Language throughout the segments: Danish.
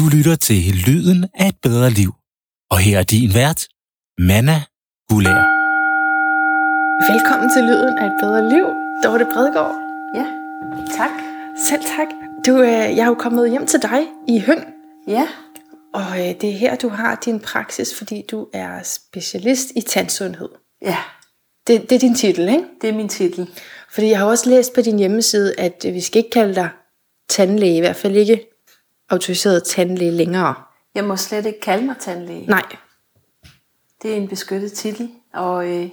Du lytter til Lyden af et bedre liv. Og her er din vært, Manna Gulær. Velkommen til Lyden af et bedre liv, Dorte Bredgaard. Ja, tak. Selv tak. Du, øh, jeg er jo kommet hjem til dig i Høng, Ja, og øh, det er her, du har din praksis, fordi du er specialist i tandsundhed. ja, Det, det er din titel, ikke? det er min titel. Fordi jeg har også læst på din hjemmeside, at vi skal ikke kalde dig tandlæge, i hvert fald ikke autoriseret tandlæge længere. Jeg må slet ikke kalde mig tandlæge. Nej. Det er en beskyttet titel, og øh,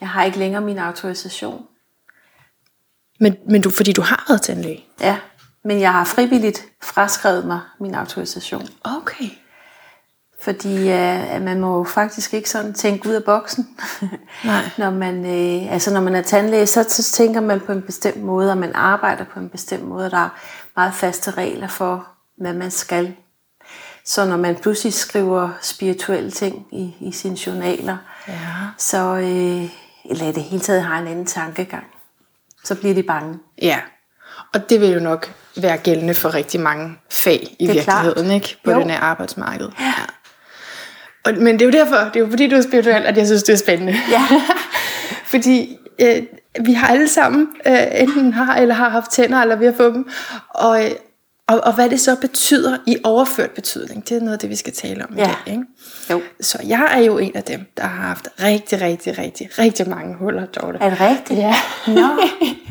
jeg har ikke længere min autorisation. Men, men du, fordi du har været tandlæge. Ja, men jeg har frivilligt fraskrevet mig min autorisation. Okay. Fordi øh, man må jo faktisk ikke sådan tænke ud af boksen. Nej. når, man, øh, altså når man er tandlæge, så, så tænker man på en bestemt måde, og man arbejder på en bestemt måde. Der er meget faste regler for, hvad man skal. Så når man pludselig skriver spirituelle ting i, i sine journaler, Ja. så øh, eller i det hele taget har en anden tankegang. Så bliver de bange. Ja, og det vil jo nok være gældende for rigtig mange fag i er klart. virkeligheden, ikke? På Jo. den her arbejdsmarked. Ja. Og, men det er jo derfor, det er jo fordi du er spirituel, at jeg synes, det er spændende. Ja. fordi øh, vi har alle sammen øh, enten har eller har haft tænder, eller vi har fået dem. Og, øh, og, og hvad det så betyder i overført betydning, det er noget af det, vi skal tale om i Ja. dag. Ikke? Jo. Så jeg er jo en af dem, der har haft rigtig, rigtig, rigtig, rigtig mange huller, Dorte. Er det rigtigt? Ja. Nå.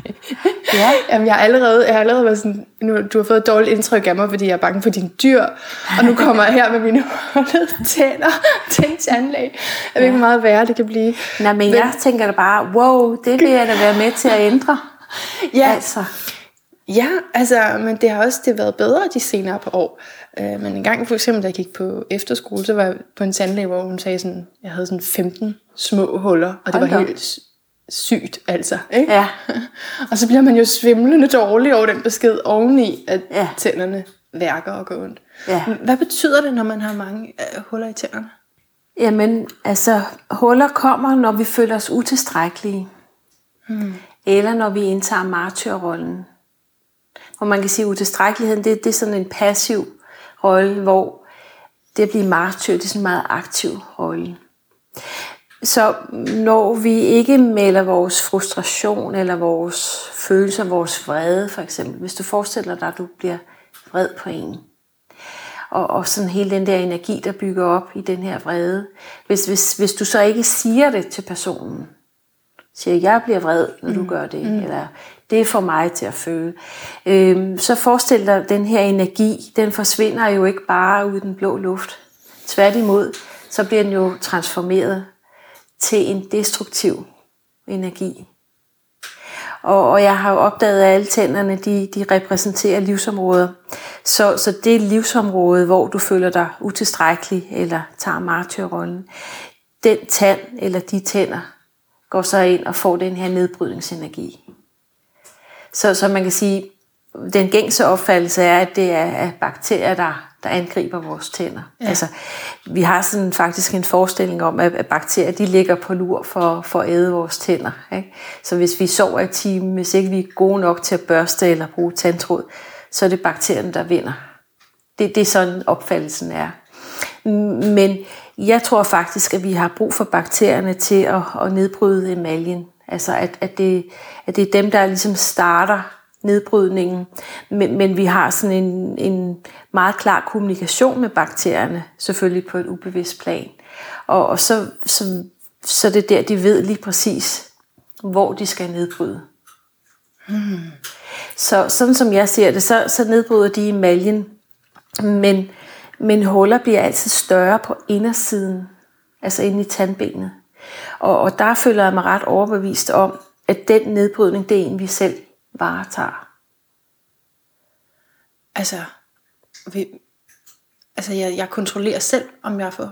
ja. Jamen, jeg har allerede, jeg har allerede været sådan, nu, du har fået et dårligt indtryk af mig, fordi jeg er bange for dine dyr, og nu kommer jeg her med mine hullede tænder til en tandlæge. Jeg ved ikke, hvor meget værre det kan blive. Nej, men jeg tænker da bare, wow, det vil jeg da være med til at ændre. Ja. Altså, Ja, altså, men det har også det været bedre de senere par år. Øh, men en gang for eksempel, da jeg gik på efterskole, så var jeg på en tandlæge, hvor hun sagde sådan, jeg havde sådan 15 små huller, og det Hold da var op. helt sygt, altså. Ikke? Ja. og så bliver man jo svimlende dårlig over den besked oveni, at Ja. tænderne værker og går ondt. Ja. Hvad betyder det, når man har mange øh, huller i tænderne? Jamen, altså, huller kommer, når vi føler os utilstrækkelige. Hmm. Eller når vi indtager martyrrollen. Hvor man kan sige, at utilstrækkeligheden, det, det er sådan en passiv rolle, hvor det at blive martyr, det er sådan en meget aktiv rolle. Så når vi ikke melder vores frustration eller vores følelser, vores vrede for eksempel, hvis du forestiller dig, at du bliver vred på en, og, og sådan hele den der energi, der bygger op i den her vrede. Hvis, hvis, hvis du så ikke siger det til personen, siger, jeg bliver vred, når du gør det, mm. eller det får mig til at føle, øhm, så forestil dig, at den her energi, den forsvinder jo ikke bare ud i den blå luft. Tværtimod, så bliver den jo transformeret til en destruktiv energi. Og, og jeg har jo opdaget, at alle tænderne, de, de repræsenterer livsområder. Så, så det livsområde, hvor du føler dig utilstrækkelig eller tager martyrrollen, den tand eller de tænder går så ind og får den her nedbrydningsenergi. Så, så man kan sige, den gængse opfattelse er, at det er bakterier, der, der angriber vores tænder. Ja. Altså, vi har sådan faktisk en forestilling om, at, at bakterier de ligger på lur for, for at æde vores tænder. Ikke? Så hvis vi sover i timen, hvis ikke vi er gode nok til at børste eller bruge tandtråd, så er det bakterierne, der vinder. Det, det er sådan opfattelsen er. Men jeg tror faktisk, at vi har brug for bakterierne til at, at nedbryde emaljen. Altså at, at, det, at det er dem, der ligesom starter nedbrydningen. Men, men vi har sådan en, en meget klar kommunikation med bakterierne, selvfølgelig på et ubevidst plan. Og, og så, så, så det er der, de ved lige præcis, hvor de skal nedbryde. Hmm. Så sådan som jeg ser det, så, så nedbryder de emaljen. Men, men huller bliver altid større på indersiden, altså inde i tandbenet. Og, og der føler jeg mig ret overbevist om, at den nedbrydning, det er en, vi selv varetager. Altså, vi, altså jeg, jeg kontrollerer selv, om jeg får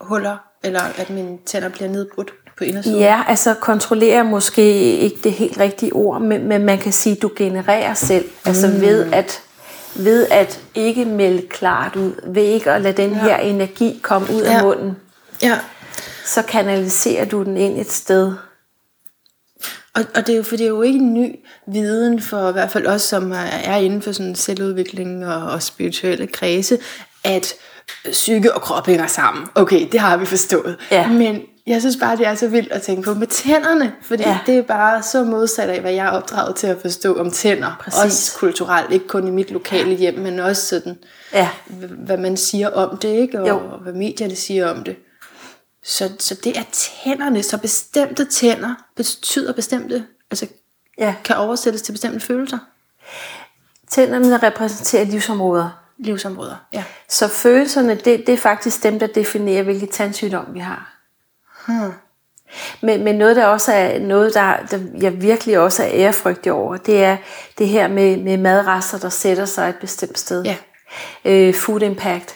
huller, eller at mine tænder bliver nedbrudt på indersiden. Ja, altså kontrollere måske ikke det helt rigtige ord, men, men man kan sige, at du genererer selv. Altså ved at, ved at ikke melde klart ud, ved ikke at lade den her energi komme ud af Ja. munden, ja. Så kanaliserer du den ind et sted. Og, og det er jo, for det er jo ikke en ny viden for i hvert fald os, som er, inden for sådan selvudvikling og, og spirituelle kredse, at psyke og krop hænger sammen. Okay, det har vi forstået. Ja. Men jeg synes bare, det er så vildt at tænke på med tænderne, fordi Ja. det er bare så modsat af, hvad jeg er opdraget til at forstå om tænder. Præcis. Også kulturelt, ikke kun i mit lokale hjem, men også sådan, Ja. hvad man siger om det, ikke? Og Jo. hvad medierne siger om det. Så, så det er tænderne, så bestemte tænder betyder bestemte, altså ja. kan oversættes til bestemte følelser, Tænderne repræsenterer livsområder. livsområder. Ja. Så følelserne, det, det er faktisk dem, der definerer, hvilke tandsygdom vi har. Hmm. Men, men noget, der også er noget, der, der jeg virkelig også er ærefrygtig over, det er det her med, med madrester, der sætter sig et bestemt sted. Ja. Øh, food impact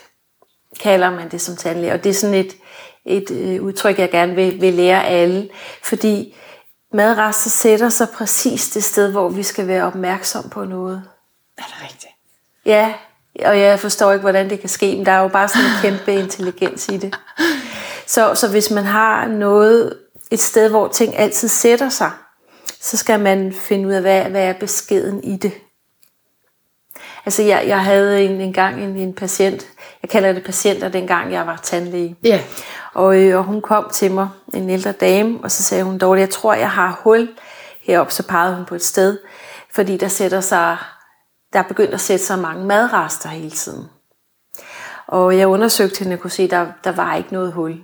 kalder man det som tandlæge, og det er sådan et, et øh, udtryk, jeg gerne vil, vil lære alle, fordi madrester sætter sig præcis det sted, hvor vi skal være opmærksom på noget. Er det rigtigt? Ja, og jeg forstår ikke, hvordan det kan ske, men der er jo bare sådan en kæmpe intelligens i det. Så, så hvis man har noget, et sted, hvor ting altid sætter sig, så skal man finde ud af, hvad, hvad er beskeden i det. Altså, jeg, jeg havde en, en gang en, en patient, jeg kalder det patienter, dengang jeg var tandlæge. Ja. Og, øh, og hun kom til mig, en ældre dame, og så sagde hun, Dorte, jeg tror, jeg har hul heroppe, så pegede hun på et sted, fordi der sætter sig, der er begyndt at sætte sig mange madrester hele tiden. Og jeg undersøgte hende og kunne se, at der, der var ikke noget hul.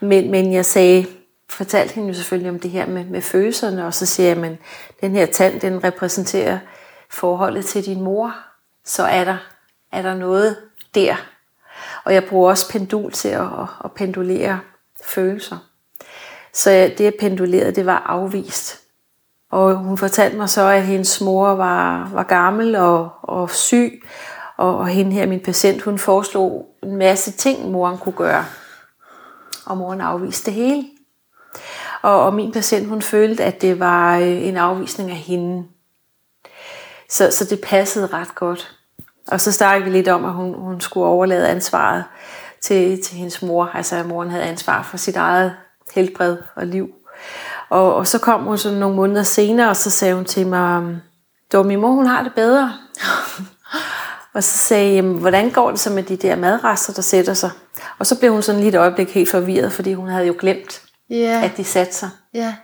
Men, men jeg sagde, fortalte hende jo selvfølgelig om det her med, med følelserne, og så siger jeg, men den her tand, den repræsenterer forholdet til din mor. Så er der, er der noget der. Og jeg bruger også pendul til at, at, pendulere følelser. Så det, jeg pendulerede, det var afvist. Og hun fortalte mig så, at hendes mor var, var gammel og, og syg, og, og hende her, min patient, hun foreslog en masse ting, moren kunne gøre. Og moren afviste det hele. Og, og min patient, hun følte, at det var øh, en afvisning af hende. Så, så det passede ret godt. Og så snakkede vi lidt om, at hun, hun skulle overlade ansvaret til, til hendes mor. Altså at moren havde ansvar for sit eget helbred og liv. Og, og så kom hun så nogle måneder senere, og så sagde hun til mig, at min mor hun har det bedre. og så sagde jeg, "Jamen, hvordan går det så med de der madrester, der sætter sig? Og så blev hun sådan lige et øjeblik helt forvirret, fordi hun havde jo glemt, Ja. at de satte sig. Ja.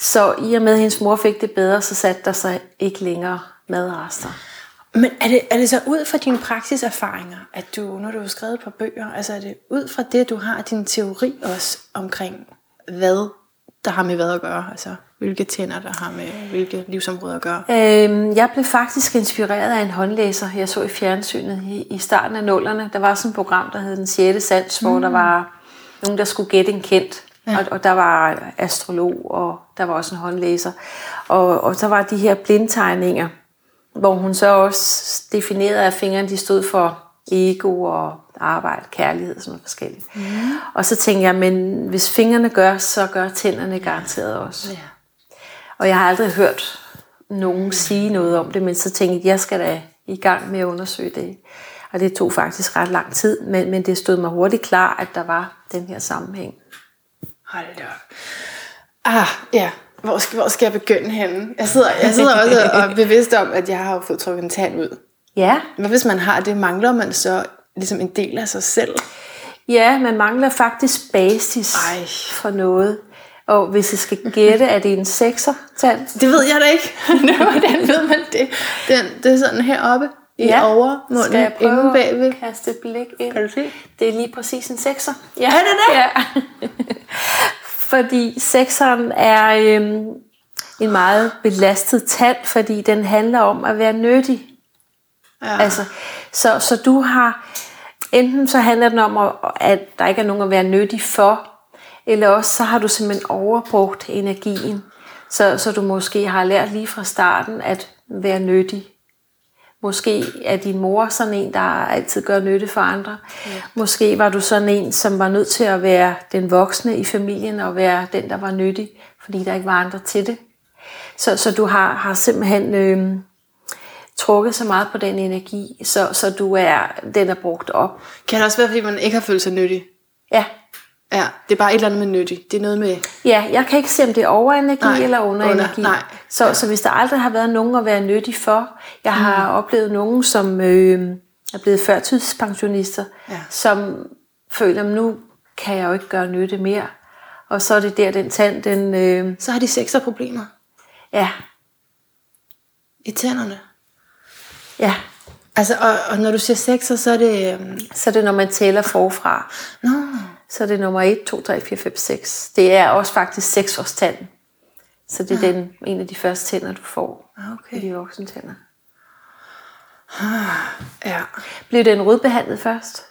Så i og med, at hendes mor fik det bedre, så satte der sig ikke længere madrester. Men er det, er det så ud fra dine praksiserfaringer, at du, når du har skrevet på bøger, altså er det ud fra det, du har din teori også omkring, hvad der har med hvad at gøre? Altså hvilke tænder, der har med hvilke livsområder at gøre? Øhm, jeg blev faktisk inspireret af en håndlæser, jeg så i fjernsynet i, i starten af nullerne. Der var sådan et program, der hed Den 6. Sans, mm. hvor der var nogen, der skulle gætte en kendt. Ja. Og, og der var astrolog, og der var også en håndlæser. Og, og så var de her blindtegninger, hvor hun så også definerede, at fingrene de stod for ego og arbejde, kærlighed og sådan noget forskelligt. Mm. Og så tænkte jeg, men hvis fingrene gør, så gør tænderne garanteret også. Ja. Og jeg har aldrig hørt nogen sige noget om det, men så tænkte jeg, jeg skal da i gang med at undersøge det. Og det tog faktisk ret lang tid, men, men det stod mig hurtigt klar, at der var den her sammenhæng. Hold da op. Ah, ja. Hvor skal, hvor skal jeg begynde henne? Jeg sidder, jeg sidder også og er bevidst om, at jeg har fået trukket en tand ud. Ja, Hvad hvis man har det? Mangler man så ligesom en del af sig selv? ja man mangler faktisk basis Ej. for noget. Og hvis jeg skal gætte, er det en sekser tand? Det ved jeg da ikke. Hvordan ved man det? Den, det er sådan heroppe i ja. overmunden, Skal jeg prøve bagved. at kaste et blik ind? Kan du se? Det er lige præcis en sekser. Ja, Er det det? Ja. fordi sekseren er øhm, en meget belastet tand, fordi den handler om at være nyttig. Ja. Altså, så, så du har, enten så handler den om, at- at der ikke er nogen at være nyttig for, eller også så har du simpelthen overbrugt energien. Så, så du måske har lært lige fra starten at være nyttig. Måske er din mor sådan en, der altid gør nytte for andre. Ja. Måske var du sådan en, som var nødt til at være den voksne i familien og være den, der var nyttig, fordi der ikke var andre til det. Så, så du har, har simpelthen øh, trukket så meget på den energi, så, så du er, den er brugt op. Kan det også være, fordi man ikke har følt sig nyttig? Ja. Ja, det er bare et eller andet med nyttig. Det er noget med... Ja, jeg kan ikke se, om det er overenergi Nej, eller underenergi. under- nej. Så, så hvis der aldrig har været nogen at være nyttig for, jeg har mm. oplevet nogen, som øh, er blevet førtidspensionister, Ja. som føler, at nu kan jeg jo ikke gøre nytte mere. Og så er det der, den tand, den, øh, Så har de sexerproblemer ja, i tænderne. ja. Altså, og, og når du siger sexer, så er det... Øhm, Så er det, når man tæller forfra. nå, Så er det nummer 1, 2, 3, 4, 5, 6. Det er også faktisk 6 års tand. Så det er den, en af de første tænder, du får Ah, i okay. de voksne tænder. Ja. Blev den rødbehandlet først?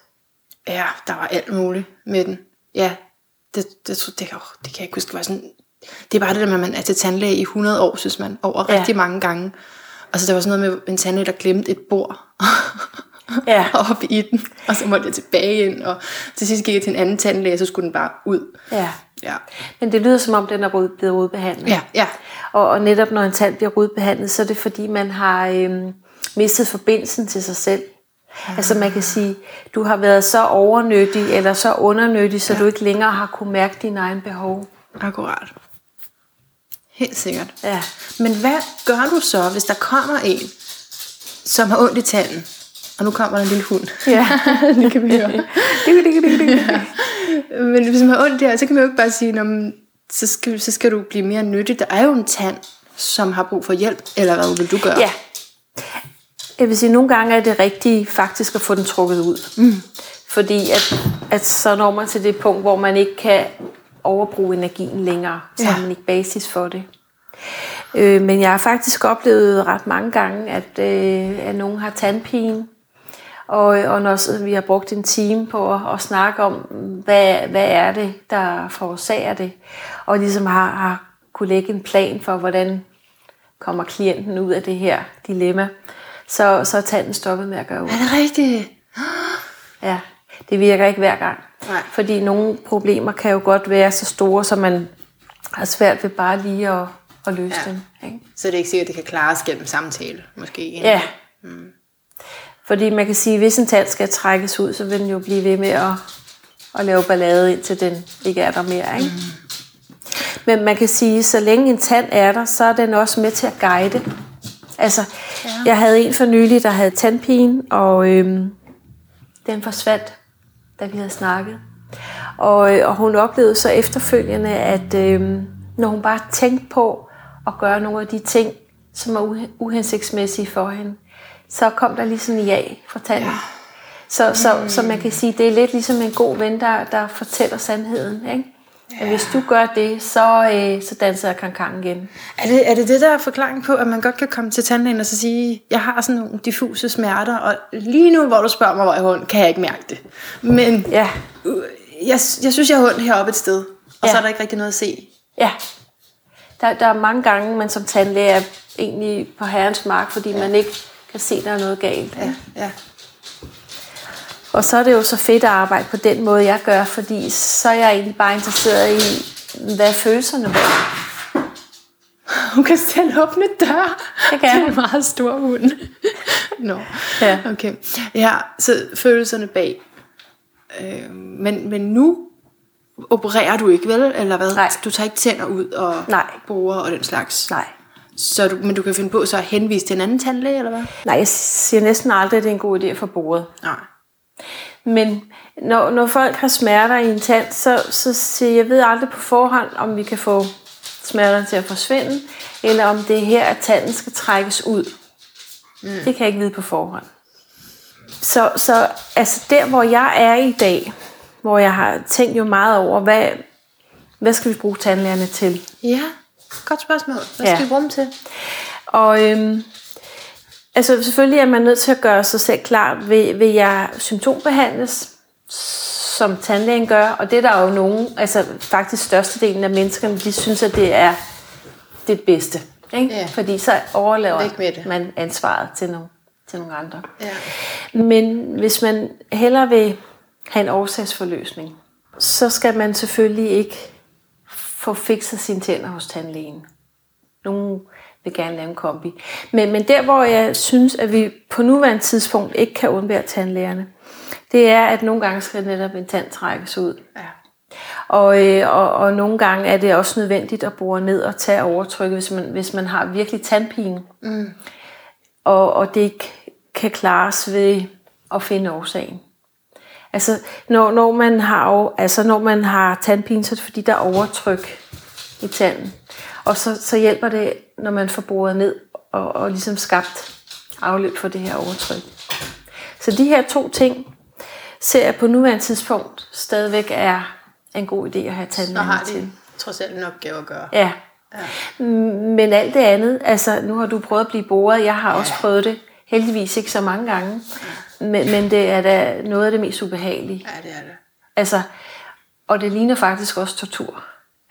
ja, der var alt muligt med den. Ja, det, det, det, det, oh, det kan jeg ikke huske. Var sådan, det er bare det der med, at man er til tandlæge i 100 år, synes man, over Ja. rigtig mange gange. Og så der var sådan noget med en tandlæge, der glemte et bord Ja. op i den, og så måtte jeg tilbage ind, og til sidst gik jeg til en anden tandlæge, og så skulle den bare ud. Ja. Ja, Men det lyder som om, den er blevet rødbehandlet. ja, ja. Og, og netop når en tand bliver rødbehandlet, så er det fordi, man har øhm, mistet forbindelsen til sig selv. Ja. Altså man kan sige, du har været så overnyttig eller så undernyttig, så ja. du ikke længere har kunne mærke dine egne behov. akkurat. Helt sikkert. Ja. Men hvad gør du så, hvis der kommer en, som har ondt i tanden? Og nu kommer der en lille hund. Ja. det kan vi høre. Men hvis man har ondt der, så kan man jo ikke bare sige, "Nå, men så skal, så skal du blive mere nyttig. Der er jo en tand, som har brug for hjælp. Eller hvad vil du gøre? Ja. Jeg vil sige, at nogle gange er det rigtigt faktisk at få den trukket ud. Mm. Fordi at, at så når man til det punkt, hvor man ikke kan overbruge energien længere. Så Ja. har man ikke basis for det. Øh, men jeg har faktisk oplevet ret mange gange, at, øh, at nogen har tandpine. Og, og når vi har brugt en time på at, at snakke om, hvad, hvad er det, der forårsager det, og ligesom har, har kunne lægge en plan for, hvordan kommer klienten ud af det her dilemma, så, så er tanden stoppet med at gøre ondt. Er det rigtigt? Ja, det virker ikke hver gang. Nej. Fordi nogle problemer kan jo godt være så store, så man har svært ved bare lige at, at løse Ja. dem. Ikke? Så er det ikke sikkert, at det kan klares gennem samtale, måske. Ja. Fordi man kan sige, at hvis en tand skal trækkes ud, så vil den jo blive ved med at, at lave ballade, indtil den ikke er der mere. Ikke? Mm. Men man kan sige, at så længe en tand er der, så er den også med til at guide. Altså, ja. jeg havde en for nylig, der havde tandpine, og øhm, den forsvandt, da vi havde snakket. Og, øh, og hun oplevede så efterfølgende, at øhm, når hun bare tænkte på at gøre nogle af de ting, som er uhe- uhensigtsmæssige for hende, så kom der ligesom en ja fra tanden. Ja. Så, så, så man kan sige, det er lidt ligesom en god ven, der, der fortæller sandheden. Ikke? Ja. At hvis du gør det, så, øh, så danser jeg kankan igen. Er det, er det det, der er forklaring på, at man godt kan komme til tandlægen og så sige, jeg har sådan nogle diffuse smerter, og lige nu, hvor du spørger mig, hvor jeg har ondt, kan jeg ikke mærke det. Men Ja, øh, jeg, jeg synes, jeg har ondt heroppe et sted, og ja. så er der ikke rigtig noget at se. ja. Der, der er mange gange, man som tandlæge er egentlig på herrens mark, fordi ja. man ikke kan se, der er noget galt. Ja, ja. Og så er det jo så fedt at arbejde på den måde, jeg gør, fordi så er jeg egentlig bare interesseret i, hvad følelserne var. Hun kan selv åbne dør. Det kan Det er en meget stor hund. Nå, Ja. okay. Ja, så følelserne bag. Øh, men, men nu opererer du ikke, vel? Eller hvad? Nej. Du tager ikke tænder ud og Nej. borer og den slags? Nej. Så du, men du kan finde på så at henvise til en anden tandlæge, eller hvad? Nej, jeg siger næsten aldrig, at det er en god idé få bordet. Nej. Men når, når folk har smerter i en tand, så, så siger jeg, jeg ved aldrig på forhånd, om vi kan få smerterne til at forsvinde, eller om det er her, at tanden skal trækkes ud. Mm. Det kan jeg ikke vide på forhånd. Så, så altså der, hvor jeg er i dag, hvor jeg har tænkt jo meget over, hvad, hvad skal vi bruge tandlægerne til? Ja, godt spørgsmål. Hvad Ja. skal vi bruge dem til? Og øhm, altså selvfølgelig er man nødt til at gøre sig selv klar, vil, vil jeg symptombehandles, som tandlægen gør, og det er der jo nogen, altså faktisk størstedelen af menneskerne, de synes, at det er det bedste. Ikke? Ja. Fordi så overlaver det. man ansvaret til nogle, til nogle andre. Ja. Men hvis man hellere vil have en årsagsforløsning, så skal man selvfølgelig ikke få fikset sine tænder hos tandlægen. Nogle vil gerne lave en kombi. Men, men der, hvor jeg synes, at vi på nuværende tidspunkt ikke kan undvære tandlægerne, det er, at nogle gange skal netop en tand trækkes ud. ja. Og, øh, og, og nogle gange er det også nødvendigt at bore ned og tage overtrykket, hvis man, hvis man har virkelig tandpine. Mm. Og, og det ikke kan klares ved at finde årsagen. Altså, når, når, man har, altså, når man har tandpine, så er det fordi, der er overtryk i tanden. Og så, så hjælper det, når man får boret ned og, og ligesom skabt afløb for det her overtryk. Så de her to ting ser jeg på nuværende tidspunkt stadigvæk er en god idé at have tandlægen Så har de til. trods alt en opgave at gøre. Ja. ja. Men alt det andet, altså nu har du prøvet at blive boret, jeg har også prøvet det, heldigvis ikke så mange gange, men, men det er da noget af det mest ubehagelige. Ja, det er det. Altså, og det ligner faktisk også tortur.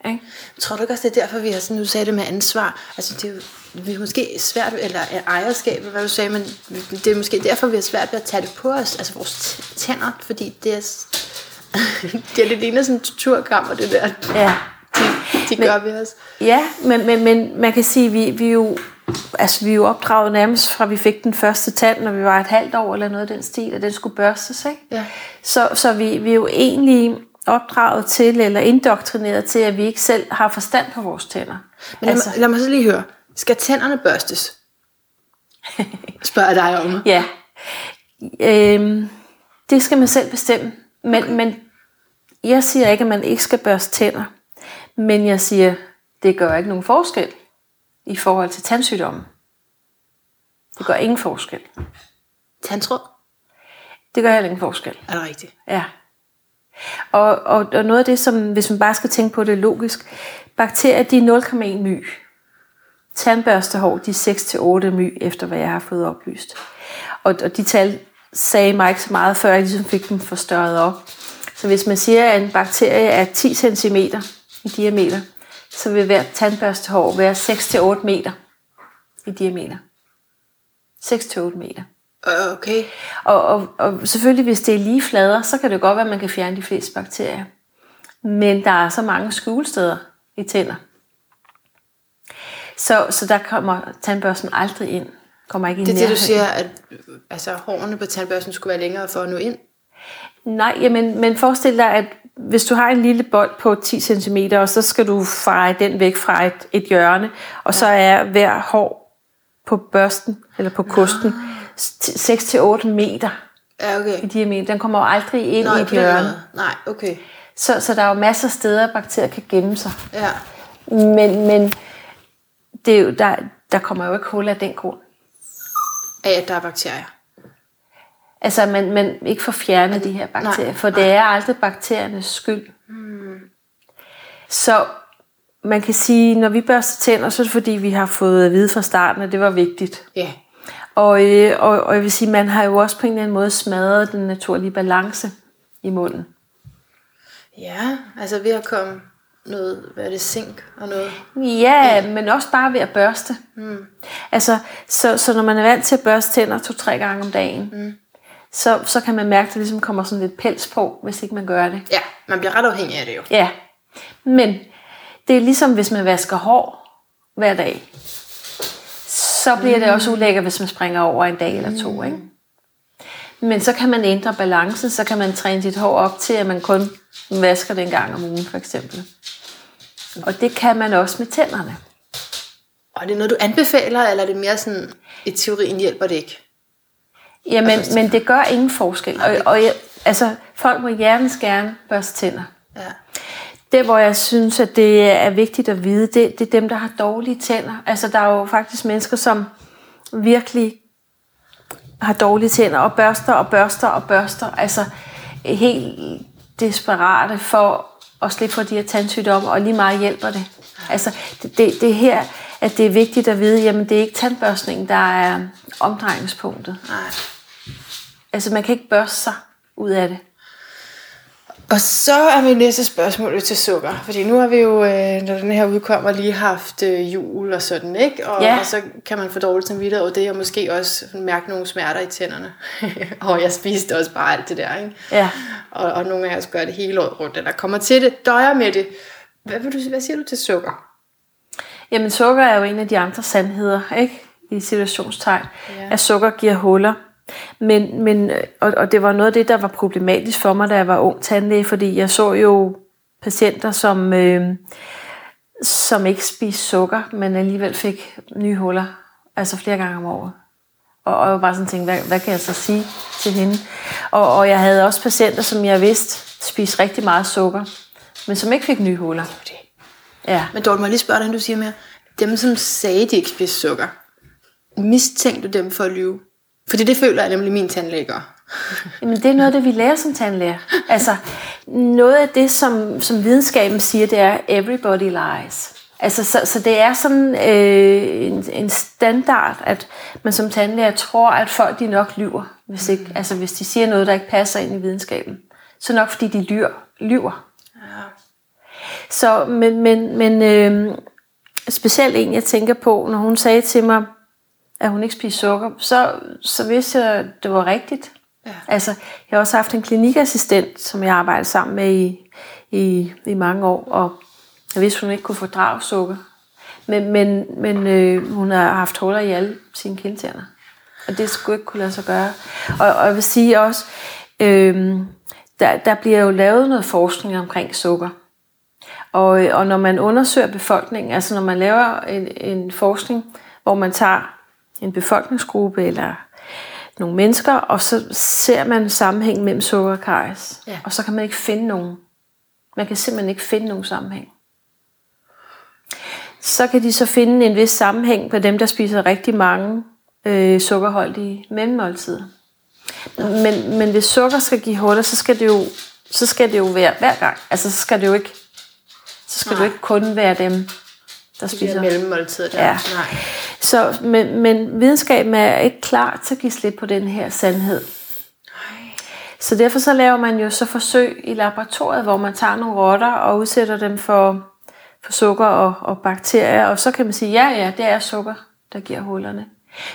Ikke? Tror du ikke også, det er derfor, vi har sådan, nu sagde det med ansvar? Altså, det er jo, vi er måske svært, eller er ejerskab, hvad du sagde, men det er måske derfor, vi har svært ved at tage det på os, altså vores tænder, fordi det er, det, er, det ligner sådan en torturkammer, det der, Ja. de, de gør ved os. Ja, men, men, men man kan sige, vi, vi, er jo, altså, vi er jo opdraget nærmest fra vi fik den første tand, når vi var et halvt år eller noget af den stil, at den skulle børstes. Ikke? Ja. Så, så vi, vi er jo egentlig opdraget til, eller indoktrineret til, at vi ikke selv har forstand på vores tænder. Men lad, altså, lad mig så lige høre, skal tænderne børstes? Spørger dig om. Ja. Øhm, det skal man selv bestemme. Men, okay. men jeg siger ikke, at man ikke skal børste tænder. Men jeg siger, det gør ikke nogen forskel i forhold til tandsygdommen. Det gør ingen forskel. Tandtråd? Det gør heller ingen forskel. Er det rigtigt? Ja. Og, og, og noget af det, som hvis man bare skal tænke på det logisk, bakterier de er 0,1 my. Tandbørstehår de er 6-8 my, efter hvad jeg har fået oplyst. Og, og de tal sagde mig ikke så meget, før jeg ligesom fik dem forstørret op. Så hvis man siger, at en bakterie er 10 cm i diameter, så vil hvert tandbørstehår være 6-8 meter i diameter. 6-8 meter. Øh, Okay. Og, og, og selvfølgelig, hvis det er lige flader, så kan det godt være, at man kan fjerne de fleste bakterier. Men der er så mange skjulesteder i tænder. Så, så der kommer tandbørsten aldrig ind. Kommer ikke Det er det, du siger, at altså, hårene på tandbørsten skulle være længere for at nå ind? Nej, jamen, men forestil dig, at hvis du har en lille bold på 10 cm, og så skal du feje den væk fra et, et hjørne, og så er hver hår på børsten, eller på kosten, 6-8 meter Ja, okay. i diameter. Den kommer jo aldrig ind Nå, i et hjørne. måde. Nej, okay. Så, så der er jo masser af steder, bakterier kan gemme sig. Ja. Men, men det er jo, der, der kommer jo ikke hul af den grund. Af, at der er bakterier. Altså, man, man ikke får fjernet de her bakterier, Nej, for det er aldrig bakteriernes skyld. Så man kan sige, når vi børster tænder, så er det fordi, vi har fået at vide fra starten, at det var vigtigt. Ja. Og, øh, og, og jeg vil sige, man har jo også på en eller anden måde smadret den naturlige balance i munden. Ja, altså ved at komme noget, hvad er det, zink og noget. Ja, men også bare ved at børste. Mm. Altså, så, så når man er vant til at børste tænder to-tre gange om dagen, mm. Så, så kan man mærke, at der ligesom kommer sådan lidt pels på, hvis ikke man gør det. Ja, man bliver ret afhængig af det jo. Ja, men det er ligesom, hvis man vasker hår hver dag. Så bliver det også ulækkert, hvis man springer over en dag eller to. Ikke? Men så kan man ændre balancen, så kan man træne sit hår op til, at man kun vasker det en gang om ugen, for eksempel. Og det kan man også med tænderne. Og er det noget, du anbefaler, eller er det mere sådan, i teorien hjælper det ikke? Jamen, Altså, men det gør ingen forskel. Og, og jeg, altså, folk må hjertens gerne børste tænder. Ja. Det, hvor jeg synes, at det er vigtigt at vide, det, det er dem, der har dårlige tænder. Altså, der er jo faktisk mennesker, som virkelig har dårlige tænder, og børster og børster og børster. Altså, helt desperate for at slippe for de her tandsygdomme, og lige meget hjælper det. Altså, det, det, det er her, at det er vigtigt at vide, jamen det er ikke tandbørstningen, der er omdrejningspunktet. Nej. Altså, man kan ikke børste sig ud af det. Og så er mit næste spørgsmål jo til sukker. Fordi nu har vi jo, øh, når den her udkommer, lige haft øh, jul og sådan, ikke? Og, Ja. og så kan man få dårligt samvittighed over det, og måske også mærke nogle smerter i tænderne. og jeg spiste også bare alt det der, ikke? Ja. Og, og nogle af os gør det hele året rundt, eller kommer til det, døjer med det. Hvad, vil du, hvad siger du til sukker? Jamen sukker er jo en af de andre sandheder, ikke? I situationstegn, Ja. at sukker giver huller. Men, men, øh, og, og det var noget af det, der var problematisk for mig, da jeg var ung tandlæge, fordi jeg så jo patienter, som, øh, som ikke spiste sukker, men alligevel fik nye huller, altså flere gange om året. Og, og jeg var sådan tænkte, hvad, hvad kan jeg så sige til hende? Og, og jeg havde også patienter, som jeg vidste spiste rigtig meget sukker, men som ikke fik nye huller. Ja. Men Dorte, må jeg lige spørge dig, inden du siger mere. Dem, som sagde, de ikke spiste sukker, mistænkte du dem for at lyve? Fordi det føler jeg nemlig min tandlæge gør. Jamen, det er noget af det, vi lærer som tandlæger. Altså, noget af det, som, som videnskaben siger, det er, everybody lies. Altså, så, så det er sådan øh, en, en standard, at man som tandlæger tror, at folk de nok lyver, hvis, ikke, mm. altså, hvis de siger noget, der ikke passer ind i videnskaben. Så nok fordi de lyver. lyver. Så, men, men, men øh, specielt en, jeg tænker på, når hun sagde til mig, at hun ikke spiser sukker, så, så vidste jeg, at det var rigtigt. Ja. Altså, jeg har også haft en klinikassistent, som jeg arbejdede sammen med i, i, i mange år, og jeg vidste, hun ikke kunne fordrage sukker. Men, men, men øh, hun har haft huller i alle sine kindtænder. Og det skulle ikke kunne lade sig gøre. Og, og jeg vil sige også, øh, der, der bliver jo lavet noget forskning omkring sukker. Og, og når man undersøger befolkningen, altså når man laver en, en forskning, hvor man tager en befolkningsgruppe eller nogle mennesker, og så ser man sammenhæng mellem sukker og karies. Ja. Og så kan man ikke finde nogen. Man kan simpelthen ikke finde nogen sammenhæng. Så kan de så finde en vis sammenhæng på dem, der spiser rigtig mange øh, sukkerholdige mellemmåltider. Men, men hvis sukker skal give huller, så skal det jo, så skal det jo være hver gang. Altså så skal det jo ikke, så skal Nej. det jo ikke kun være dem, der de spiser mellemmåltider. Der. Ja. Nej. Så, men, men videnskaben er ikke klar til at give slip på den her sandhed. Så derfor så laver man jo så forsøg i laboratoriet, hvor man tager nogle rotter og udsætter dem for, for sukker og, og bakterier, og så kan man sige, ja, ja, det er sukker, der giver hullerne.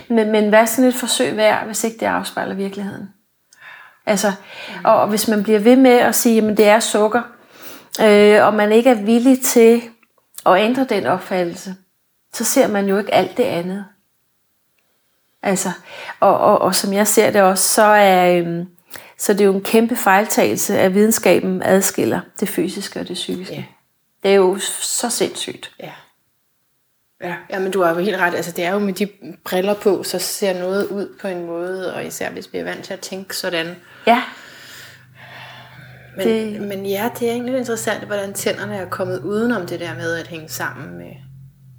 Men, men hvad er sådan et forsøg værd, hvis ikke det afspejler virkeligheden? Altså, og, og hvis man bliver ved med at sige, at det er sukker, øh, og man ikke er villig til at ændre den opfattelse, så ser man jo ikke alt det andet. Altså, og, og, og som jeg ser det også, så er, øhm, så det er jo en kæmpe fejltagelse, at videnskaben adskiller det fysiske og det psykiske. Ja. Det er jo så sindssygt. Ja. Ja, ja, men du har jo helt ret. Altså, det er jo med de briller på, så ser noget ud på en måde, og især hvis vi er vant til at tænke sådan. Ja. Men, det... men ja, det er egentlig interessant, hvordan tænderne er kommet udenom det der med at hænge sammen med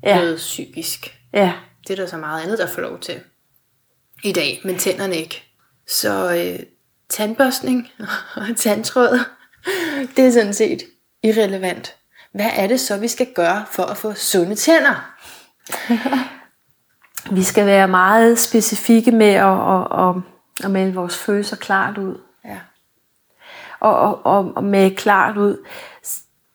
ja. noget psykisk. Ja. Det er der så meget andet, der får lov til i dag, men tænderne ikke. Så øh, tandbørstning og tandtråd, det er sådan set irrelevant. Hvad er det så, vi skal gøre for at få sunde tænder? vi skal være meget specifikke med at, at, at, at melde vores følelser klart ud. Og, og, og, med klart ud,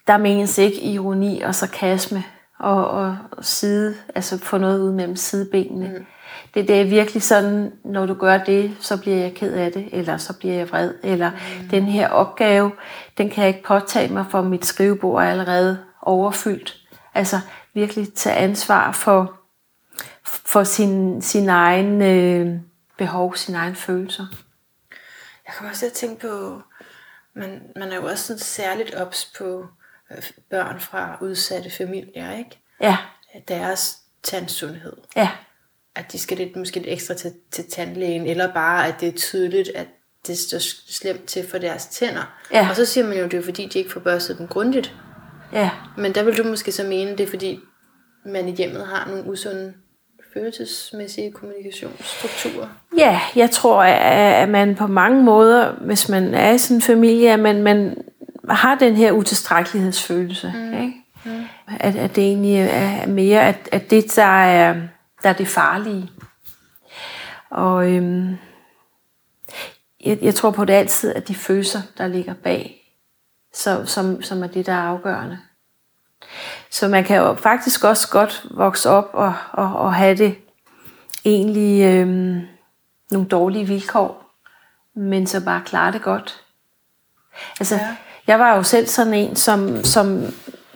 der menes ikke ironi og sarkasme og, og side, altså få noget ud mellem sidebenene. Mm. Det, det er virkelig sådan, når du gør det, så bliver jeg ked af det, eller så bliver jeg vred, eller mm. den her opgave, den kan jeg ikke påtage mig, for mit skrivebord er allerede overfyldt. Altså virkelig tage ansvar for, for sin, sin egen øh, behov, sin egen følelser. Jeg kan også til at tænke på, man, man er jo også sådan særligt ops på øh, børn fra udsatte familier, ikke? Ja. Deres tandsundhed. Ja. At de skal lidt, måske lidt ekstra til, til tandlægen, eller bare at det er tydeligt, at det står slemt til for deres tænder. Ja. Og så siger man jo, at det er fordi, de ikke får børstet dem grundigt. Ja. Men der vil du måske så mene, det er fordi, man i hjemmet har nogle usunde følelsesmæssige kommunikationsstrukturer? Ja, jeg tror, at man på mange måder, hvis man er i sådan en familie, at man, man har den her utilstrækkelighedsfølelse. Mm. Ikke? Mm. At, at det egentlig er mere, at, at det, der er, der er det farlige. Og øhm, jeg, jeg tror på det altid, at de følelser, der ligger bag, så, som, som er det, der er afgørende. Så man kan jo faktisk også godt vokse op og, og, og have det egentlig øhm, nogle dårlige vilkår, men så bare klare det godt. Altså, ja. jeg var jo selv sådan en, som, som,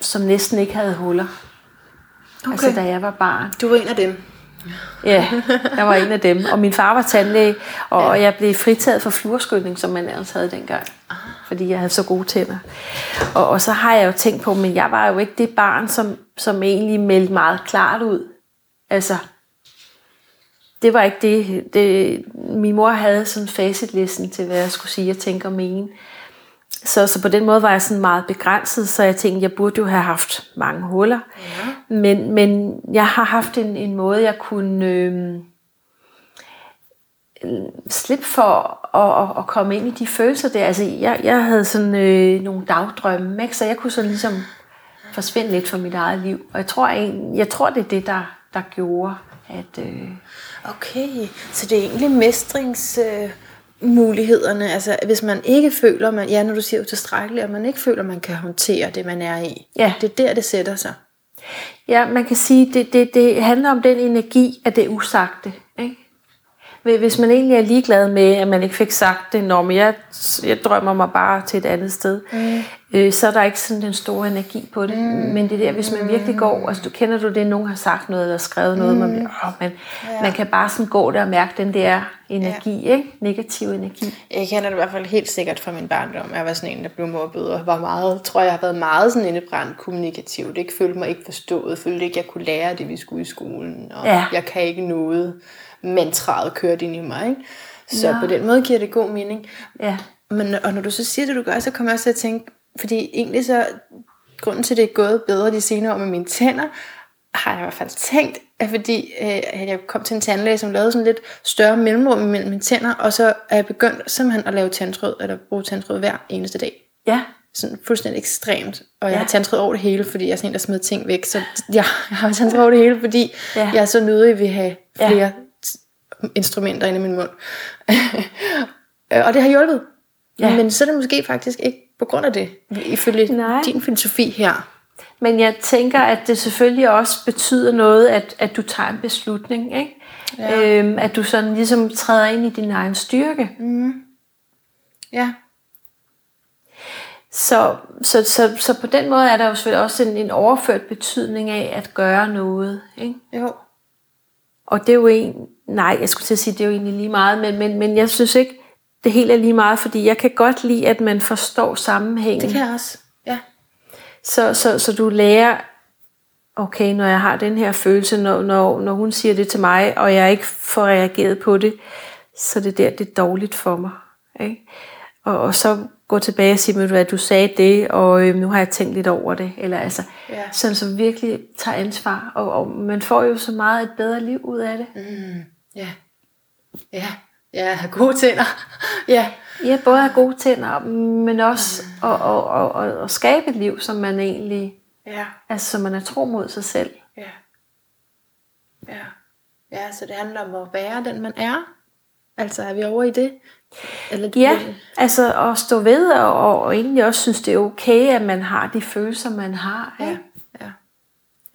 som næsten ikke havde huller. Okay. Altså, da jeg var barn. Du var en af dem. Ja, jeg var en af dem. Og min far var tandlæge, og ja. jeg blev fritaget for fluorskylning, som man ellers havde dengang. Ah. Fordi jeg havde så gode tænder. Og, og så har jeg jo tænkt på, men jeg var jo ikke det barn, som, som egentlig meldte meget klart ud. Altså, det var ikke det, det. Min mor havde sådan facitlisten til, hvad jeg skulle sige og tænke og mene. Så, så på den måde var jeg sådan meget begrænset, så jeg tænkte, jeg burde jo have haft mange huller. Ja. Men, men jeg har haft en, en måde, jeg kunne øh, slippe for at, at, at komme ind i de følelser der. Altså, jeg, jeg havde sådan øh, nogle dagdrømme, ikke? så jeg kunne sådan ligesom forsvinde lidt fra mit eget liv. Og jeg tror, jeg, jeg tror det er det, der, der gjorde, at... Øh, Okay, så det er egentlig mestrings... Øh mulighederne, altså hvis man ikke føler, man, ja, når du siger utilstrækkeligt, at man ikke føler, man kan håndtere det, man er i. Ja. Det er der, det sætter sig. Ja, man kan sige, det, det, det handler om den energi af det usagte. Hvis man egentlig er ligeglad med, at man ikke fik sagt det, når jeg, jeg drømmer mig bare til et andet sted, mm. øh, så er der ikke sådan den store energi på det. Mm. Men det der, hvis man virkelig går, altså du kender du det, nogen har sagt noget eller skrevet noget, mm. man, bliver, åh, man, ja. man kan bare sådan gå der og mærke den der energi, ja. ikke? negativ energi. Jeg kender det i hvert fald helt sikkert fra min barndom. Jeg var sådan en, der blev mobbet og var meget, tror jeg har været meget sådan indebrændt kommunikativt. Ikke følte mig ikke forstået, følte ikke, jeg kunne lære det, vi skulle i skolen, og ja. jeg kan ikke noget mantraet kørt ind i mig. Ikke? Så ja. på den måde giver det god mening. Ja. Men, og når du så siger det, du gør, så kommer jeg også til at tænke, fordi egentlig så, grunden til, at det er gået bedre de senere år med mine tænder, har jeg i hvert fald tænkt, at fordi øh, jeg kom til en tandlæge, som lavede sådan lidt større mellemrum mellem mine tænder, og så er jeg begyndt simpelthen at lave tandtråd, eller bruge tandtråd hver eneste dag. Ja. Sådan fuldstændig ekstremt. Og jeg ja. har tandtråd over det hele, fordi jeg er sådan en, der smider ting væk. Så ja, jeg har tandtråd over det hele, fordi ja. jeg er så nødig at have flere ja instrumenter inde i min mund. og det har hjulpet. Ja. Men så er det måske faktisk ikke på grund af det, ifølge Nej. din filosofi her. Men jeg tænker, at det selvfølgelig også betyder noget, at, at du tager en beslutning. Ikke? Ja. Øhm, at du sådan ligesom træder ind i din egen styrke. Mm. Ja. Så, så, så, så på den måde er der jo selvfølgelig også en, en overført betydning af at gøre noget. Ikke? Jo. Og det er jo en, nej, jeg skulle til at sige, det er jo egentlig lige meget, men, men, men jeg synes ikke, det helt er lige meget, fordi jeg kan godt lide, at man forstår sammenhængen. Det kan jeg også, ja. Så, så, så du lærer, okay, når jeg har den her følelse, når, når, når hun siger det til mig, og jeg ikke får reageret på det, så det der, det er dårligt for mig. Ikke? Og, og så gå tilbage og sige, at du sagde det, og øh, nu har jeg tænkt lidt over det. Eller altså, ja. sådan som virkelig tager ansvar. Og, og man får jo så meget et bedre liv ud af det. Mm, ja. Ja. Ja, have gode tænder. ja. Ja, både have gode tænder, men også mm. at, at, at, at, at skabe et liv, som man egentlig, ja. altså som man er tro mod sig selv. Ja. Ja. Ja, så det handler om at være den, man er. Altså er vi over i det? Eller du ja, altså at stå ved, og, og egentlig også synes, det er okay, at man har de følelser, man har. Ja, ja.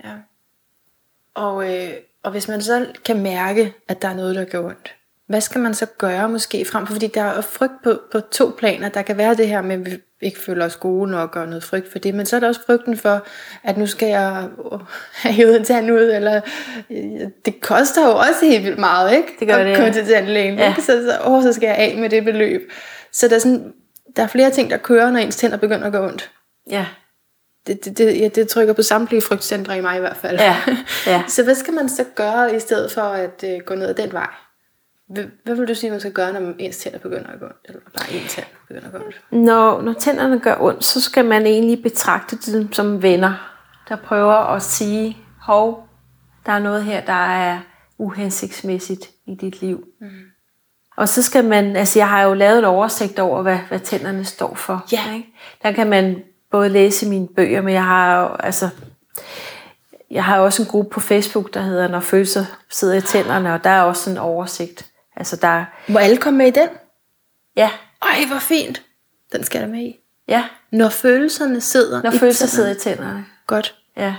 ja. Og, øh, og hvis man så kan mærke, at der er noget, der gør ondt, hvad skal man så gøre måske frem for? Fordi der er frygt på, på to planer. Der kan være det her med, at vi ikke føler os gode nok og noget frygt for det. Men så er der også frygten for, at nu skal jeg have hævet en tand ud. Eller, det koster jo også helt vildt meget, ikke? Det gør at det, ja. til tandlægen. Ja. Ikke? Så, så, åh, så skal jeg af med det beløb. Så der er, sådan, der er flere ting, der kører, når ens tænder begynder at gå ondt. Ja. Det, det, det, ja, det trykker på samtlige frygtcentre i mig i hvert fald. Ja. Ja. så hvad skal man så gøre i stedet for at uh, gå ned ad den vej? Hvad, vil du sige, man skal gøre, når ens tænder begynder at gå ondt? Eller bare ens tænder begynder at gå ondt? Når, når tænderne gør ondt, så skal man egentlig betragte dem som venner, der prøver at sige, hov, der er noget her, der er uhensigtsmæssigt i dit liv. Mm. Og så skal man, altså jeg har jo lavet et oversigt over, hvad, hvad tænderne står for. Ja. Ikke? Der kan man både læse mine bøger, men jeg har jo, altså, jeg har også en gruppe på Facebook, der hedder Når følelser sidder i tænderne, og der er også en oversigt. Altså der... Må alle komme med i den? Ja. Ej, hvor fint. Den skal der med i. Ja. Når følelserne sidder Når i følelser tænderne. sidder i tænderne. Godt. Ja.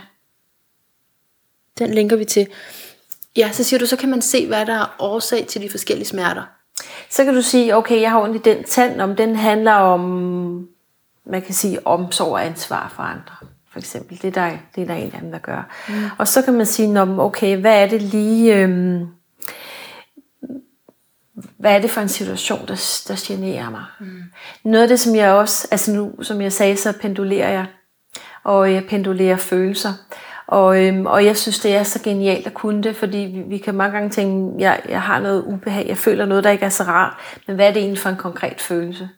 Den linker vi til. Ja, så siger du, så kan man se, hvad der er årsag til de forskellige smerter. Så kan du sige, okay, jeg har ondt i den tand, om den handler om, man kan sige, omsorg og ansvar for andre. For eksempel. Det er der, det er der en af dem, der gør. Mm. Og så kan man sige, okay, hvad er det lige... Øhm, hvad er det for en situation, der, der generer mig? Mm. Noget af det, som jeg også, altså nu, som jeg sagde, så pendulerer jeg, og jeg pendulerer følelser. Og, øhm, og jeg synes, det er så genialt at kunne det, fordi vi, vi kan mange gange tænke, jeg, jeg har noget ubehag, jeg føler noget, der ikke er så rart, men hvad er det egentlig for en konkret følelse?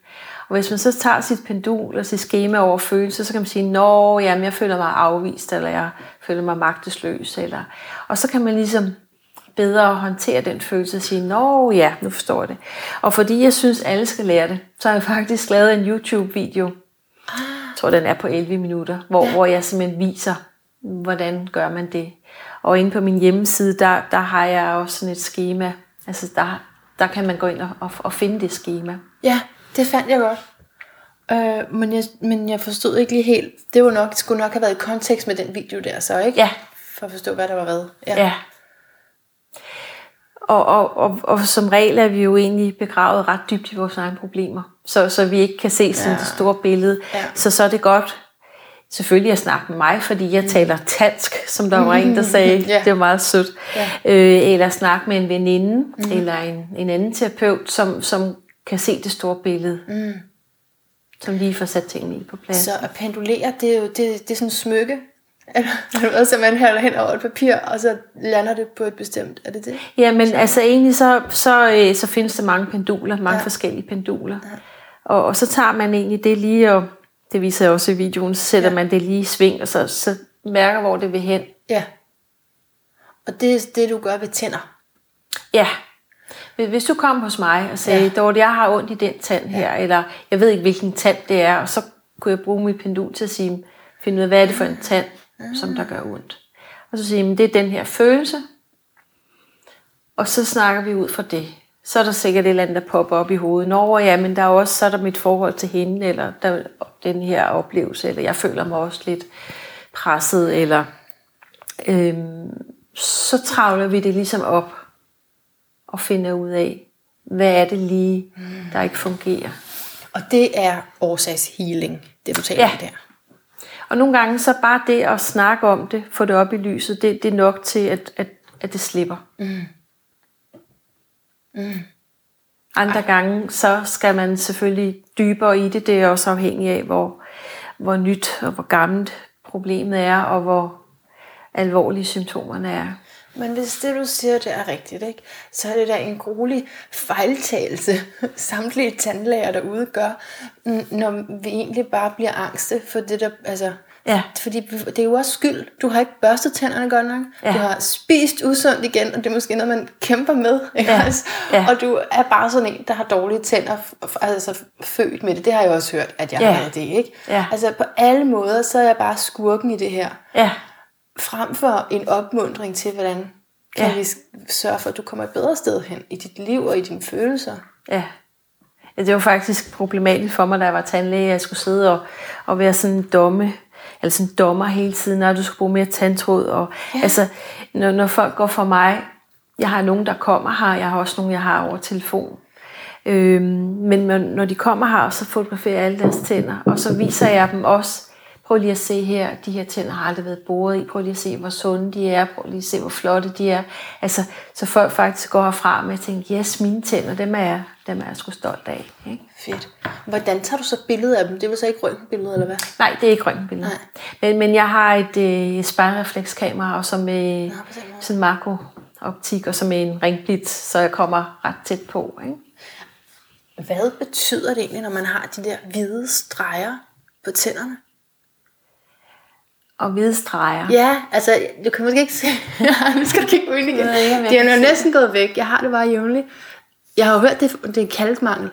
Og hvis man så tager sit pendul og sit schema over følelser, så kan man sige, nå, jamen, jeg føler mig afvist, eller jeg føler mig magtesløs, eller... og så kan man ligesom bedre håndtere den følelse og sige, nå ja, nu forstår jeg det. Og fordi jeg synes, alle skal lære det, så har jeg faktisk lavet en YouTube-video, jeg tror, den er på 11 minutter, hvor, ja. hvor jeg simpelthen viser, hvordan gør man det. Og inde på min hjemmeside, der, der har jeg også sådan et schema. Altså der, der kan man gå ind og, og, og finde det schema. Ja, det fandt jeg godt. Øh, men, jeg, men jeg forstod ikke lige helt. Det var nok, skulle nok have været i kontekst med den video der, så ikke? Ja. For at forstå, hvad der var hvad. Ja. ja. Og, og, og, og som regel er vi jo egentlig begravet ret dybt i vores egne problemer. Så, så vi ikke kan se sådan ja. det store billede. Ja. Så så er det godt selvfølgelig at snakke med mig, fordi jeg mm. taler tansk, som der var en, der sagde. ja. Det var meget sødt. Ja. Øh, eller snakke med en veninde, mm. eller en, en anden terapeut, som, som kan se det store billede. Mm. Som lige får sat tingene i på plads. Så at pendulere, det er jo det, det er sådan en smykke, eller så man hælder hen over et papir, og så lander det på et bestemt, er det det? Ja, men så. altså egentlig så, så, øh, så findes der mange penduler, mange ja. forskellige penduler. Ja. Og, og så tager man egentlig det lige, og det viser jeg også i videoen, så sætter ja. man det lige i sving, og så, så mærker, hvor det vil hen. Ja. Og det er det, du gør ved tænder? Ja. Hvis du kom hos mig og sagde, ja. Dorte, jeg har ondt i den tand her, ja. eller jeg ved ikke, hvilken tand det er, og så kunne jeg bruge mit pendul til at sige, finde ud af, hvad er det for en tand, som der gør ondt. Og så sige, det er den her følelse, og så snakker vi ud fra det. Så er der sikkert et eller andet, der popper op i hovedet. Nå, ja, men der er også så er der mit forhold til hende, eller der, den her oplevelse, eller jeg føler mig også lidt presset, eller øhm, så travler vi det ligesom op og finder ud af, hvad er det lige, der ikke fungerer. Og det er årsagshealing, det du taler ja. om der. Og nogle gange så bare det at snakke om det, få det op i lyset, det, det er nok til, at, at, at det slipper. Mm. Mm. Andre Ej. gange, så skal man selvfølgelig dybere i det. Det er også afhængigt af, hvor, hvor nyt og hvor gammelt problemet er, og hvor alvorlige symptomerne er. Men hvis det, du siger, det er rigtigt, ikke? så er det da en gruelig fejltagelse, samtlige tandlæger derude gør, når vi egentlig bare bliver angste for det, der... Altså, Ja. Fordi det er jo også skyld. Du har ikke børstet tænderne godt nok. Ja. Du har spist usundt igen, og det er måske noget, man kæmper med. Ikke? Ja. Ja. Og du er bare sådan en, der har dårlige tænder, altså født med det. Det har jeg også hørt, at jeg ja. har det. Ikke? Ja. Altså på alle måder, så er jeg bare skurken i det her. Ja frem for en opmundring til, hvordan kan ja. vi sørge for, at du kommer et bedre sted hen i dit liv og i dine følelser. Ja. ja det var faktisk problematisk for mig, da jeg var tandlæge, at jeg skulle sidde og, og være sådan en domme, eller sådan en dommer hele tiden, når du skulle bruge mere tandtråd. Og, ja. Altså, når, når folk går for mig, jeg har nogen, der kommer her, jeg har også nogen, jeg har over telefon. Øhm, men når de kommer her, så fotograferer jeg alle deres tænder, og så viser jeg dem også, Prøv lige at se her, de her tænder har aldrig været boret i. Prøv lige at se, hvor sunde de er. Prøv lige at se, hvor flotte de er. Altså, så folk faktisk går herfra med at tænke, yes, mine tænder, dem er jeg, dem er jeg sgu stolt af. Ikke? Fedt. Hvordan tager du så billeder af dem? Det vil så ikke røntgenbilleder, eller hvad? Nej, det er ikke røntgenbilleder. Men, men jeg har et øh, spejlreflekskamera, og så med Nå, sådan makrooptik, og så med en ringblitz, så jeg kommer ret tæt på. Ikke? Hvad betyder det egentlig, når man har de der hvide streger på tænderne? Og hvide streger. Ja, altså, du kan måske ikke se. nu skal du kigge på igen. Ja, de er jo næsten gået væk. Jeg har det bare jævnligt. Jeg har jo hørt, det, det er kalkmangel.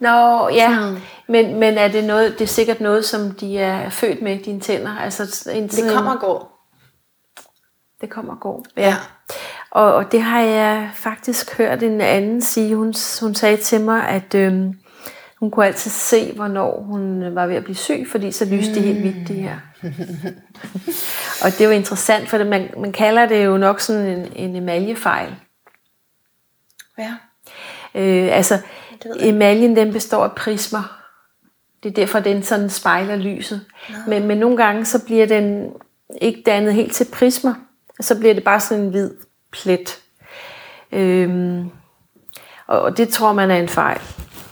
Nå, ja. Men, men er det noget, det er sikkert noget, som de er født med, dine tænder? Altså, en, det kommer og går. Det kommer og går, ja. ja. Og, og det har jeg faktisk hørt en anden sige. Hun, hun sagde til mig, at øhm, hun kunne altid se, hvornår hun var ved at blive syg, fordi så lyste det helt hvidt, det her. og det er jo interessant, for man, man kalder det jo nok sådan en, en emaljefejl. Ja. Øh, altså, emaljen den består af prismer. Det er derfor, den sådan spejler lyset. No. Men, men nogle gange, så bliver den ikke dannet helt til prismer. Så bliver det bare sådan en hvid plet. Øhm, og det tror man er en fejl.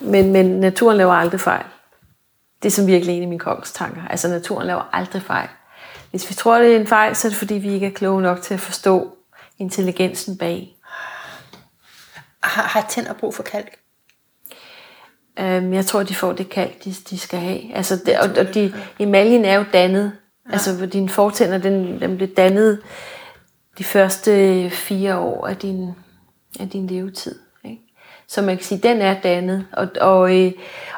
Men, men naturen laver aldrig fejl. Det er som virkelig en af mine kongens tanker. Altså naturen laver aldrig fejl. Hvis vi tror, det er en fejl, så er det fordi, vi ikke er kloge nok til at forstå intelligensen bag. Har, har tænder brug for kalk? Øhm, jeg tror, de får det kalk, de, de skal have. Altså, det, og, og de, emaljen er jo dannet. Ja. Altså, dine fortænder, den, den bliver dannet de første fire år af din, af din levetid. Så man kan sige, den er dannet. Og, og, øh,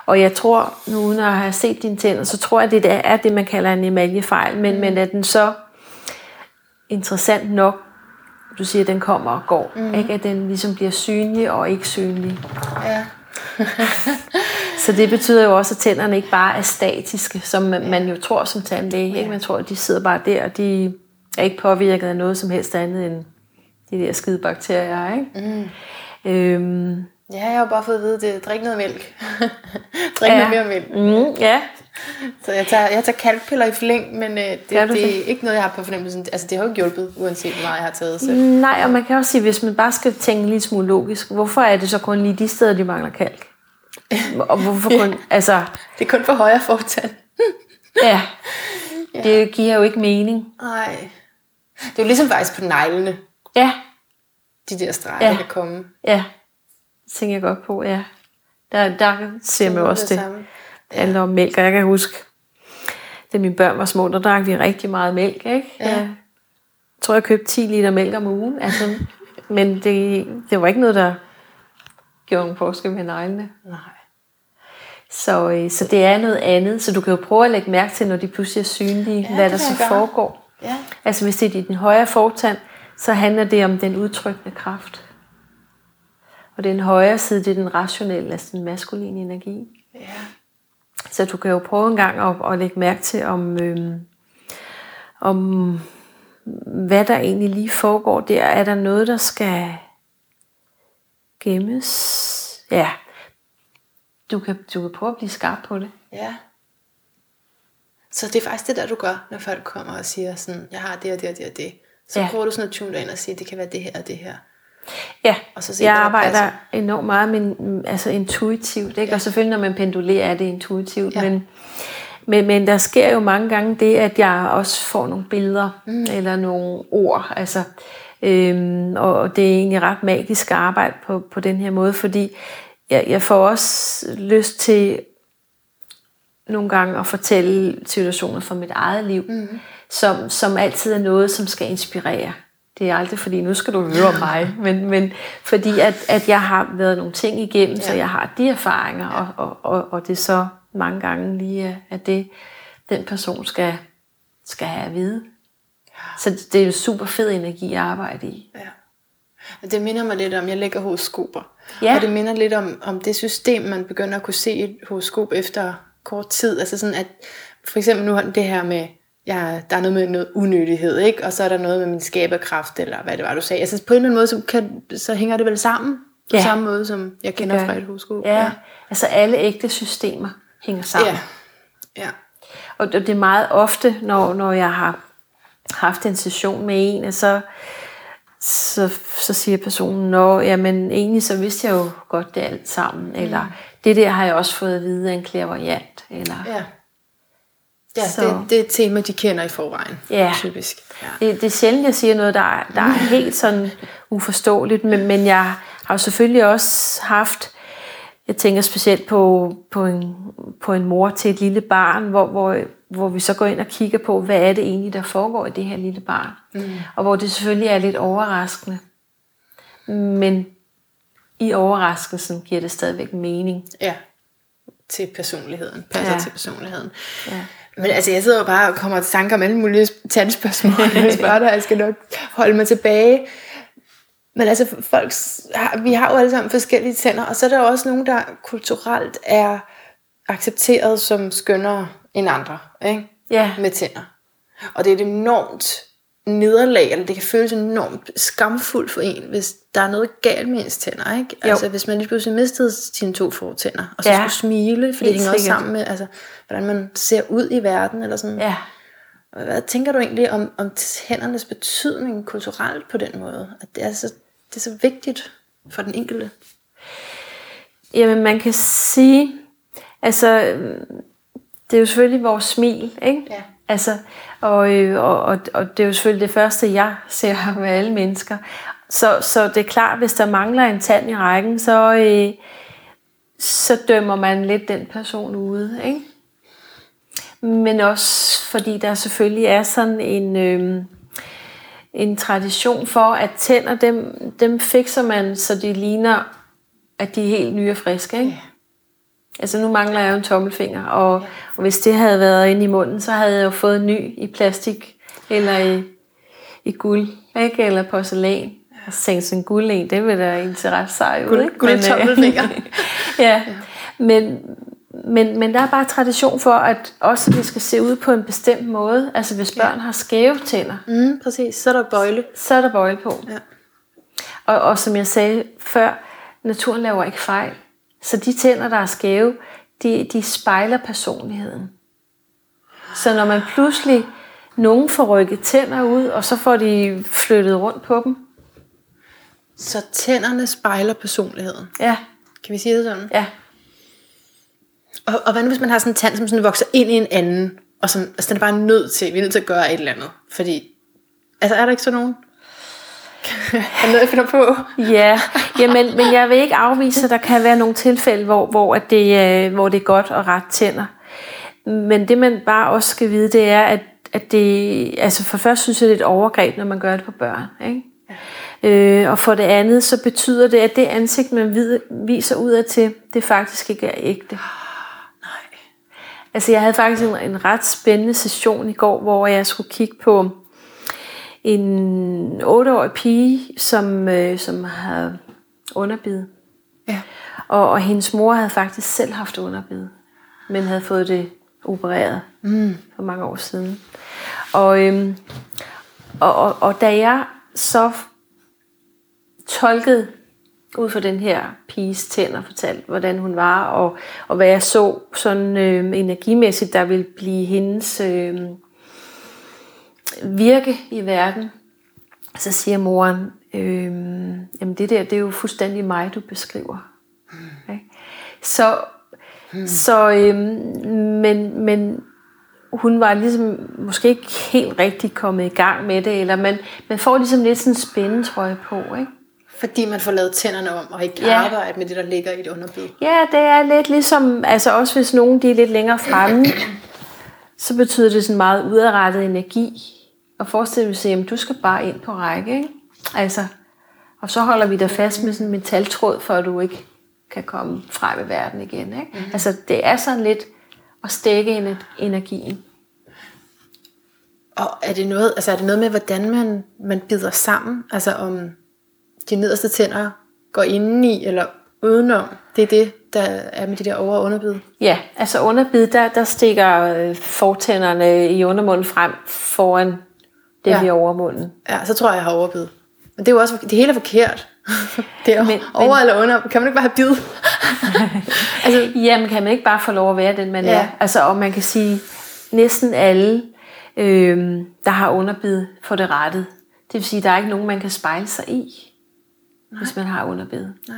og jeg tror, nu uden at have set dine tænder, så tror jeg, det er det, man kalder en emaljefejl. Men, mm. men er den så interessant nok, du siger, at den kommer og går. Mm. Ikke? At den ligesom bliver synlig og ikke synlig. Ja. Så det betyder jo også, at tænderne ikke bare er statiske, som man, man jo tror som tandlæge. Ikke? Man tror, at de sidder bare der, og de er ikke påvirket af noget som helst andet end de der skide bakterier. Ikke? Mm. Øhm, Ja, jeg har bare fået at vide, det drik noget mælk. drik Ja. noget mere mælk. mm, ja, Så jeg tager, jeg tager kalkpiller i flæng, men øh, det, det det? er ikke noget, jeg har på fornemmelsen. Altså, det har jo ikke hjulpet, uanset hvor meget jeg har taget. Så. nej, og man kan også sige, hvis man bare skal tænke en lille smule logisk, hvorfor er det så kun lige de steder, de mangler kalk? Og hvorfor kun, altså, Det er kun for højre fortand. ja, det giver jo ikke mening. Nej. Det er jo ligesom faktisk på neglene, Ja, de der streger, Ja. der kan komme. ja, tænker jeg godt på, ja. Der, der ser man også det. Det handler om mælk, og jeg kan huske, da mine børn var små, der drak vi rigtig meget mælk, ikke? Ja. Jeg tror, jeg købte 10 liter mælk om ugen, altså, men det, det var ikke noget, der gjorde nogen forskel med neglene. Nej. Så, øh, så det er noget andet, så du kan jo prøve at lægge mærke til, når de pludselig er synlige, Ja, hvad der så gøre. foregår. Ja. Altså hvis det er i den højre fortand, så handler det om den udtrykkende kraft. Og den højre side, det er den rationelle, altså den maskuline energi. Ja. Så du kan jo prøve en gang at, at lægge mærke til, om, øhm, om hvad der egentlig lige foregår der. Er der noget, der skal gemmes? Ja, du kan, du kan prøve at blive skarp på det. Ja. Så det er faktisk det der, du gør, når folk kommer og siger sådan, jeg har det og det og det og det. Så ja. prøver du sådan at tune dig ind og sige, det kan være det her og det her. Ja, Og så jeg arbejder passer. enormt meget med, altså intuitivt. Ikke? Ja. Og selvfølgelig, når man pendulerer, er det intuitivt. Ja. Men, men, men der sker jo mange gange det, at jeg også får nogle billeder mm. eller nogle ord. Altså, øhm, og det er egentlig ret magisk at arbejde på, på den her måde, fordi jeg, jeg får også lyst til nogle gange at fortælle situationer fra mit eget liv, mm. som, som altid er noget, som skal inspirere. Det er aldrig fordi, nu skal du høre om mig, men, men fordi at, at jeg har været nogle ting igennem, ja. så jeg har de erfaringer, og, og, og, og det er så mange gange lige, er- at det den person skal, skal have at vide. Så det er jo super fed energi at arbejde i. Ja. Og det minder mig lidt om, jeg lægger horoskoper. Ja. Og det minder lidt om, om det system, man begynder at kunne se et horoskop efter kort tid. Altså sådan at, for eksempel nu har det her med, ja, der er noget med noget unødighed, ikke? Og så er der noget med min skaberkraft, eller hvad det var, du sagde. Altså på en eller anden måde, så, kan, så hænger det vel sammen. På Ja. samme måde, som jeg kender fra det. et horoskop. Ja, ja. altså alle ægte systemer hænger sammen. Ja. ja. Og det er meget ofte, når, når jeg har haft en session med en, så, så, så siger personen, Nå, jamen egentlig så vidste jeg jo godt det alt sammen, mm. eller det der har jeg også fået at vide af en clairvoyant, eller Ja. Ja, Så- det, det er et tema, de kender i forvejen. Ja. Typisk. Ja. det, det er sjældent, jeg siger noget, der er, der er helt sådan uforståeligt, men, men jeg har jo selvfølgelig også haft, jeg tænker specielt på, på, en, på en mor til et lille barn, hvor, hvor, hvor vi så går ind og kigger på, hvad er det egentlig, der foregår i det her lille barn. Mm. Og hvor det selvfølgelig er lidt overraskende. Men i overraskelsen giver det stadigvæk mening. Ja, til personligheden. Passer Ja. ja. til personligheden. Ja. Men altså, jeg sidder jo bare og kommer til tanker om alle mulige tandspørgsmål. Jeg spørger dig, jeg skal nok holde mig tilbage. Men altså, folk, vi har jo alle sammen forskellige tænder, og så er der jo også nogen, der kulturelt er accepteret som skønnere end andre, ikke? Ja. med tænder. Og det er et enormt nederlag, eller det kan føles enormt skamfuldt for en, hvis der er noget galt med ens tænder. Ikke? Altså hvis man lige pludselig mistede sine to fortænder, og så Ja. skulle smile, for det hænger også sammen med, altså, hvordan man ser ud i verden. Eller sådan. Ja. Hvad tænker du egentlig om, om tændernes betydning kulturelt på den måde? At det er, så, det er så vigtigt for den enkelte? Jamen, man kan sige, altså, øhm, det er jo selvfølgelig vores smil, ikke? Ja. Altså, og, øh, og, og, og det er jo selvfølgelig det første, jeg ser med alle mennesker. Så, så det er klart, hvis der mangler en tand i rækken, så, øh, så dømmer man lidt den person ude. Ikke? Men også fordi der selvfølgelig er sådan en, øh, en tradition for, at tænder, dem, dem fikser man, så de ligner, at de er helt nye og friske. Ikke? Altså nu mangler jeg jo en tommelfinger, og, og hvis det havde været inde i munden, så havde jeg jo fået en ny i plastik, eller i, i guld, ikke? eller porcelæn. Så tænkte sådan guld en, det vil da egentlig ret sej ud. Ikke? Guld tommelfinger. ja. ja. Men, men, men der er bare tradition for, at også vi skal se ud på en bestemt måde. Altså hvis børn ja. har skæve tænder. Mm, præcis, så er der bøjle. Så er der bøjle på. Ja. Og, og som jeg sagde før, naturen laver ikke fejl. Så de tænder, der er skæve, de, de spejler personligheden. Så når man pludselig, nogen får rykket tænder ud, og så får de flyttet rundt på dem. Så tænderne spejler personligheden? Ja. Kan vi sige det sådan? Ja. Og, og hvad nu hvis man har sådan en tand, som sådan vokser ind i en anden, og som, altså den er bare nødt til, vi er nødt til at gøre et eller andet, fordi, altså er der ikke sådan nogen? Er noget, jeg finder på? ja, jamen, men jeg vil ikke afvise, at der kan være nogle tilfælde, hvor, hvor, at det, øh, hvor det er godt at rette tænder. Men det man bare også skal vide, det er, at, at det, altså for først synes jeg, det er et overgreb, når man gør det på børn. Ikke? Øh, og for det andet, så betyder det, at det ansigt, man viser ud af til, det faktisk ikke er ægte. Nej. Altså jeg havde faktisk en, en ret spændende session i går, hvor jeg skulle kigge på en otteårig pige, som, øh, som havde underbid. Ja. Og, og hendes mor havde faktisk selv haft underbid, men havde fået det opereret mm. for mange år siden. Og, øhm, og, og, og da jeg så tolkede ud fra den her piges tænder, fortalte, hvordan hun var, og, og hvad jeg så sådan øh, energimæssigt, der ville blive hendes øh, virke i verden, så siger moren, øh, jamen det der, det er jo fuldstændig mig, du beskriver. Okay? Så, mm. så øh, men, men hun var ligesom måske ikke helt rigtig kommet i gang med det, eller man, man får ligesom lidt sådan en spændetrøje på, ikke? Fordi man får lavet tænderne om, og ikke ja. arbejde med det, der ligger i det underbid. Ja, det er lidt ligesom, altså også hvis nogen de er lidt længere fremme, så betyder det sådan meget udrettet energi. Og forestil dig, at du skal bare ind på række, ikke? Altså, og så holder vi dig fast med sådan en metaltråd, for at du ikke kan komme frem i verden igen. Ikke? Mm. Altså, det er sådan lidt at stikke energien. Og er det noget, altså er det noget med, hvordan man, man bider sammen? Altså om de nederste tænder går indeni eller udenom? Det er det, der er med de der over- og underbid? Ja, altså underbid, der, der stikker øh, fortænderne i undermunden frem foran det ja. i overmunden. Ja, så tror jeg, jeg har overbid. Men det er jo også, det hele er forkert. det er men, over men, eller under. Kan man ikke bare have bid? altså, jamen, kan man ikke bare få lov at være den, man ja. er? Altså, og man kan sige, næsten alle, øh, der har underbid, får det rettet. Det vil sige, der er ikke nogen, man kan spejle sig i, Nej. hvis man har underbid. Nej.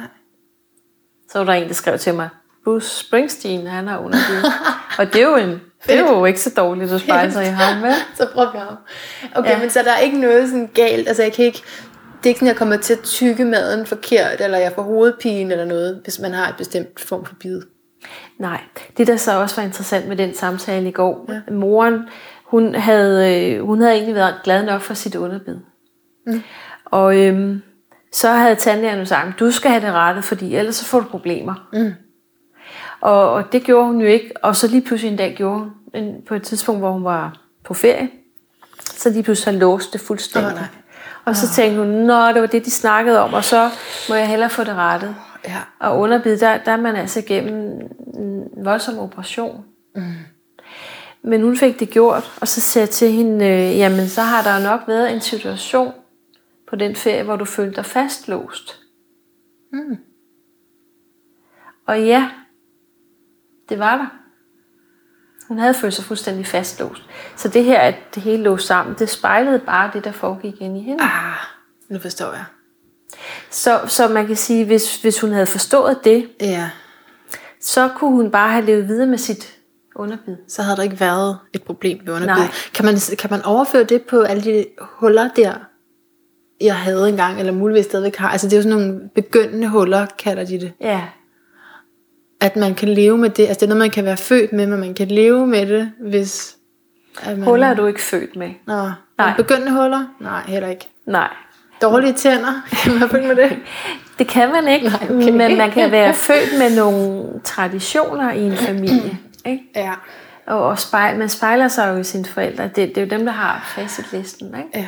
Så var der en, der skrev til mig, Bruce Springsteen, han har underbid. og det er jo en det er jo ikke så dårligt at spejle sig i ham, med. så prøv vi ham. Okay, ja. men så der er ikke noget sådan galt. Altså jeg kan ikke, det er ikke sådan, jeg kommer til at tykke maden forkert, eller jeg får hovedpine eller noget, hvis man har et bestemt form for bid. Nej, det der så også var interessant med den samtale i går, ja. moren, hun havde, øh, hun havde egentlig været glad nok for sit underbid. Mm. Og øhm, så havde tandlægerne sagt, du skal have det rettet, fordi ellers så får du problemer. Mm. Og, og det gjorde hun jo ikke. Og så lige pludselig en dag gjorde hun, en, på et tidspunkt, hvor hun var på ferie, så lige pludselig låste det fuldstændig. Oh, nej. Og så tænkte hun, nå, det var det, de snakkede om, og så må jeg hellere få det rettet. Ja. Og underbid, der, der er man altså igennem en voldsom operation. Mm. Men hun fik det gjort, og så sagde jeg til hende, øh, jamen så har der nok været en situation på den ferie, hvor du følte dig fastlåst. Mm. Og ja, det var der. Hun havde følt sig fuldstændig fastlåst. Så det her, at det hele lå sammen, det spejlede bare det, der foregik ind i hende. Ah, nu forstår jeg. Så, så man kan sige, hvis, hvis hun havde forstået det, ja. så kunne hun bare have levet videre med sit underbid. så havde der ikke været et problem ved underbid. Nej. Kan man, kan man overføre det på alle de huller der, jeg havde engang, eller muligvis stadigvæk har? Altså det er jo sådan nogle begyndende huller, kalder de det. Ja, At man kan leve med det. Altså det er noget, man kan være født med, men man kan leve med det, hvis... At man, huller er du ikke født med. Nå, Nej. Begyndende huller? Nej, heller ikke. Nej, Dårlige tænder? Kan man følge med det? det kan man ikke, Nej, okay. men man kan være født med nogle traditioner i en familie. Ikke? Ja. Og, og spejl, man spejler sig jo i sine forældre. Det, det er jo dem, der har facitlisten. Ikke? Ja.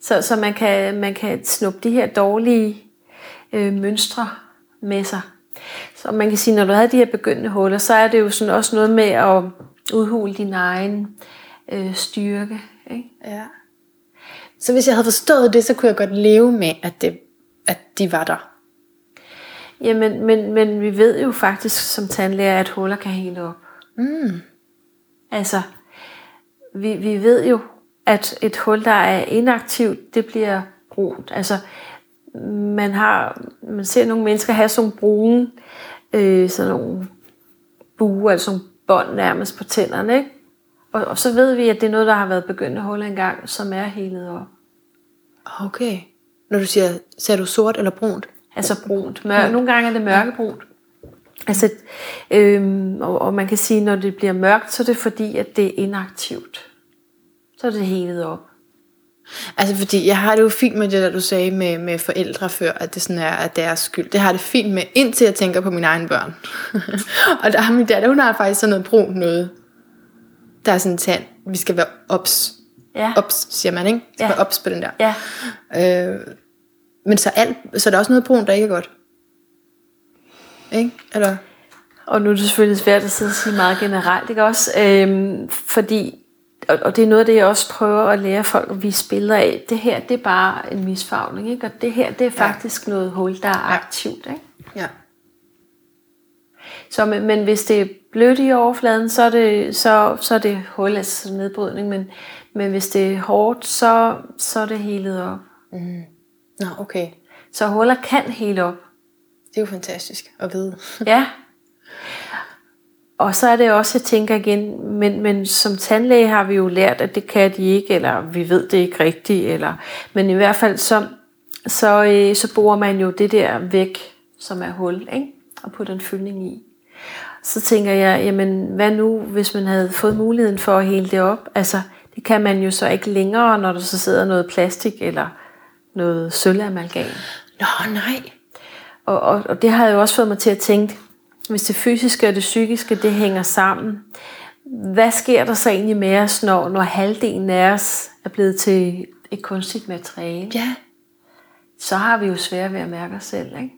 Så, så man, kan, man kan snuppe de her dårlige øh, mønstre med sig. Så man kan sige, når du havde de her begyndende huller, så er det jo sådan også noget med at udhule din egen øh, styrke. Ikke? ja. Så hvis jeg havde forstået det, så kunne jeg godt leve med, at, det, at de var der. Jamen, men, men vi ved jo faktisk som tandlæger, at huller kan hele op. Mm. Altså, vi, vi ved jo, at et hul, der er inaktivt, det bliver brunt. Altså, man, har, man ser nogle mennesker have sådan nogle brune, øh, sådan nogle buer, altså nogle bånd nærmest på tænderne, ikke? Og, og så ved vi, at det er noget, der har været begyndende huller engang, som er helet op. Okay. Når du siger, ser du sort eller brunt? Altså brunt. Mør- nogle gange er det mørkebrunt. Altså, øhm, og, og man kan sige, når det bliver mørkt, så er det fordi, at det er inaktivt. Så er det helet op. Altså fordi, jeg har det jo fint med det, der du sagde med, med forældre før, at det sådan er at deres skyld. Det har det fint med, indtil jeg tænker på mine egne børn. og der har min datter, hun har faktisk sådan noget brunt noget. Der er sådan tand, vi skal være ops. Ja. Ops, siger man, ikke? Vi skal Ja. være ops på den der. Ja. Øh, men så, alt, så er der også noget brunt, der ikke er godt. Ikke? Eller? Og nu er det selvfølgelig svært at sidde og sige meget generelt, ikke også? Øhm, fordi, og, og det er noget af det, jeg også prøver at lære folk at vise billeder af. Det her, det er bare en misfarvning, ikke? Og det her, det er faktisk noget hul, der er aktivt, ikke? Ja. Så, men, men hvis det er blødt i overfladen, så er det, så, så er det hul, altså nedbrydning. Men, men hvis det er hårdt, så, så er det helet op. Nå, okay. Så huller kan hele op. Det er jo fantastisk at vide. Ja. Og så er det også, jeg tænker igen, men, men som tandlæge har vi jo lært, at det kan de ikke, eller vi ved det ikke rigtigt, eller, men i hvert fald så, så, øh, så borer man jo det der væk, som er hul, ikke? og putter en fyldning i. Så tænker jeg, jamen hvad nu, hvis man havde fået muligheden for at hele det op? Altså, det kan man jo så ikke længere, når der så sidder noget plastik eller noget sølvamalgam. Nå, nej. Og, og, og det har jo også fået mig til at tænke, hvis det fysiske og det psykiske, det hænger sammen, hvad sker der så egentlig med os, når, når halvdelen af os er blevet til et kunstigt materiale? Ja. Så har vi jo svært ved at mærke os selv, ikke?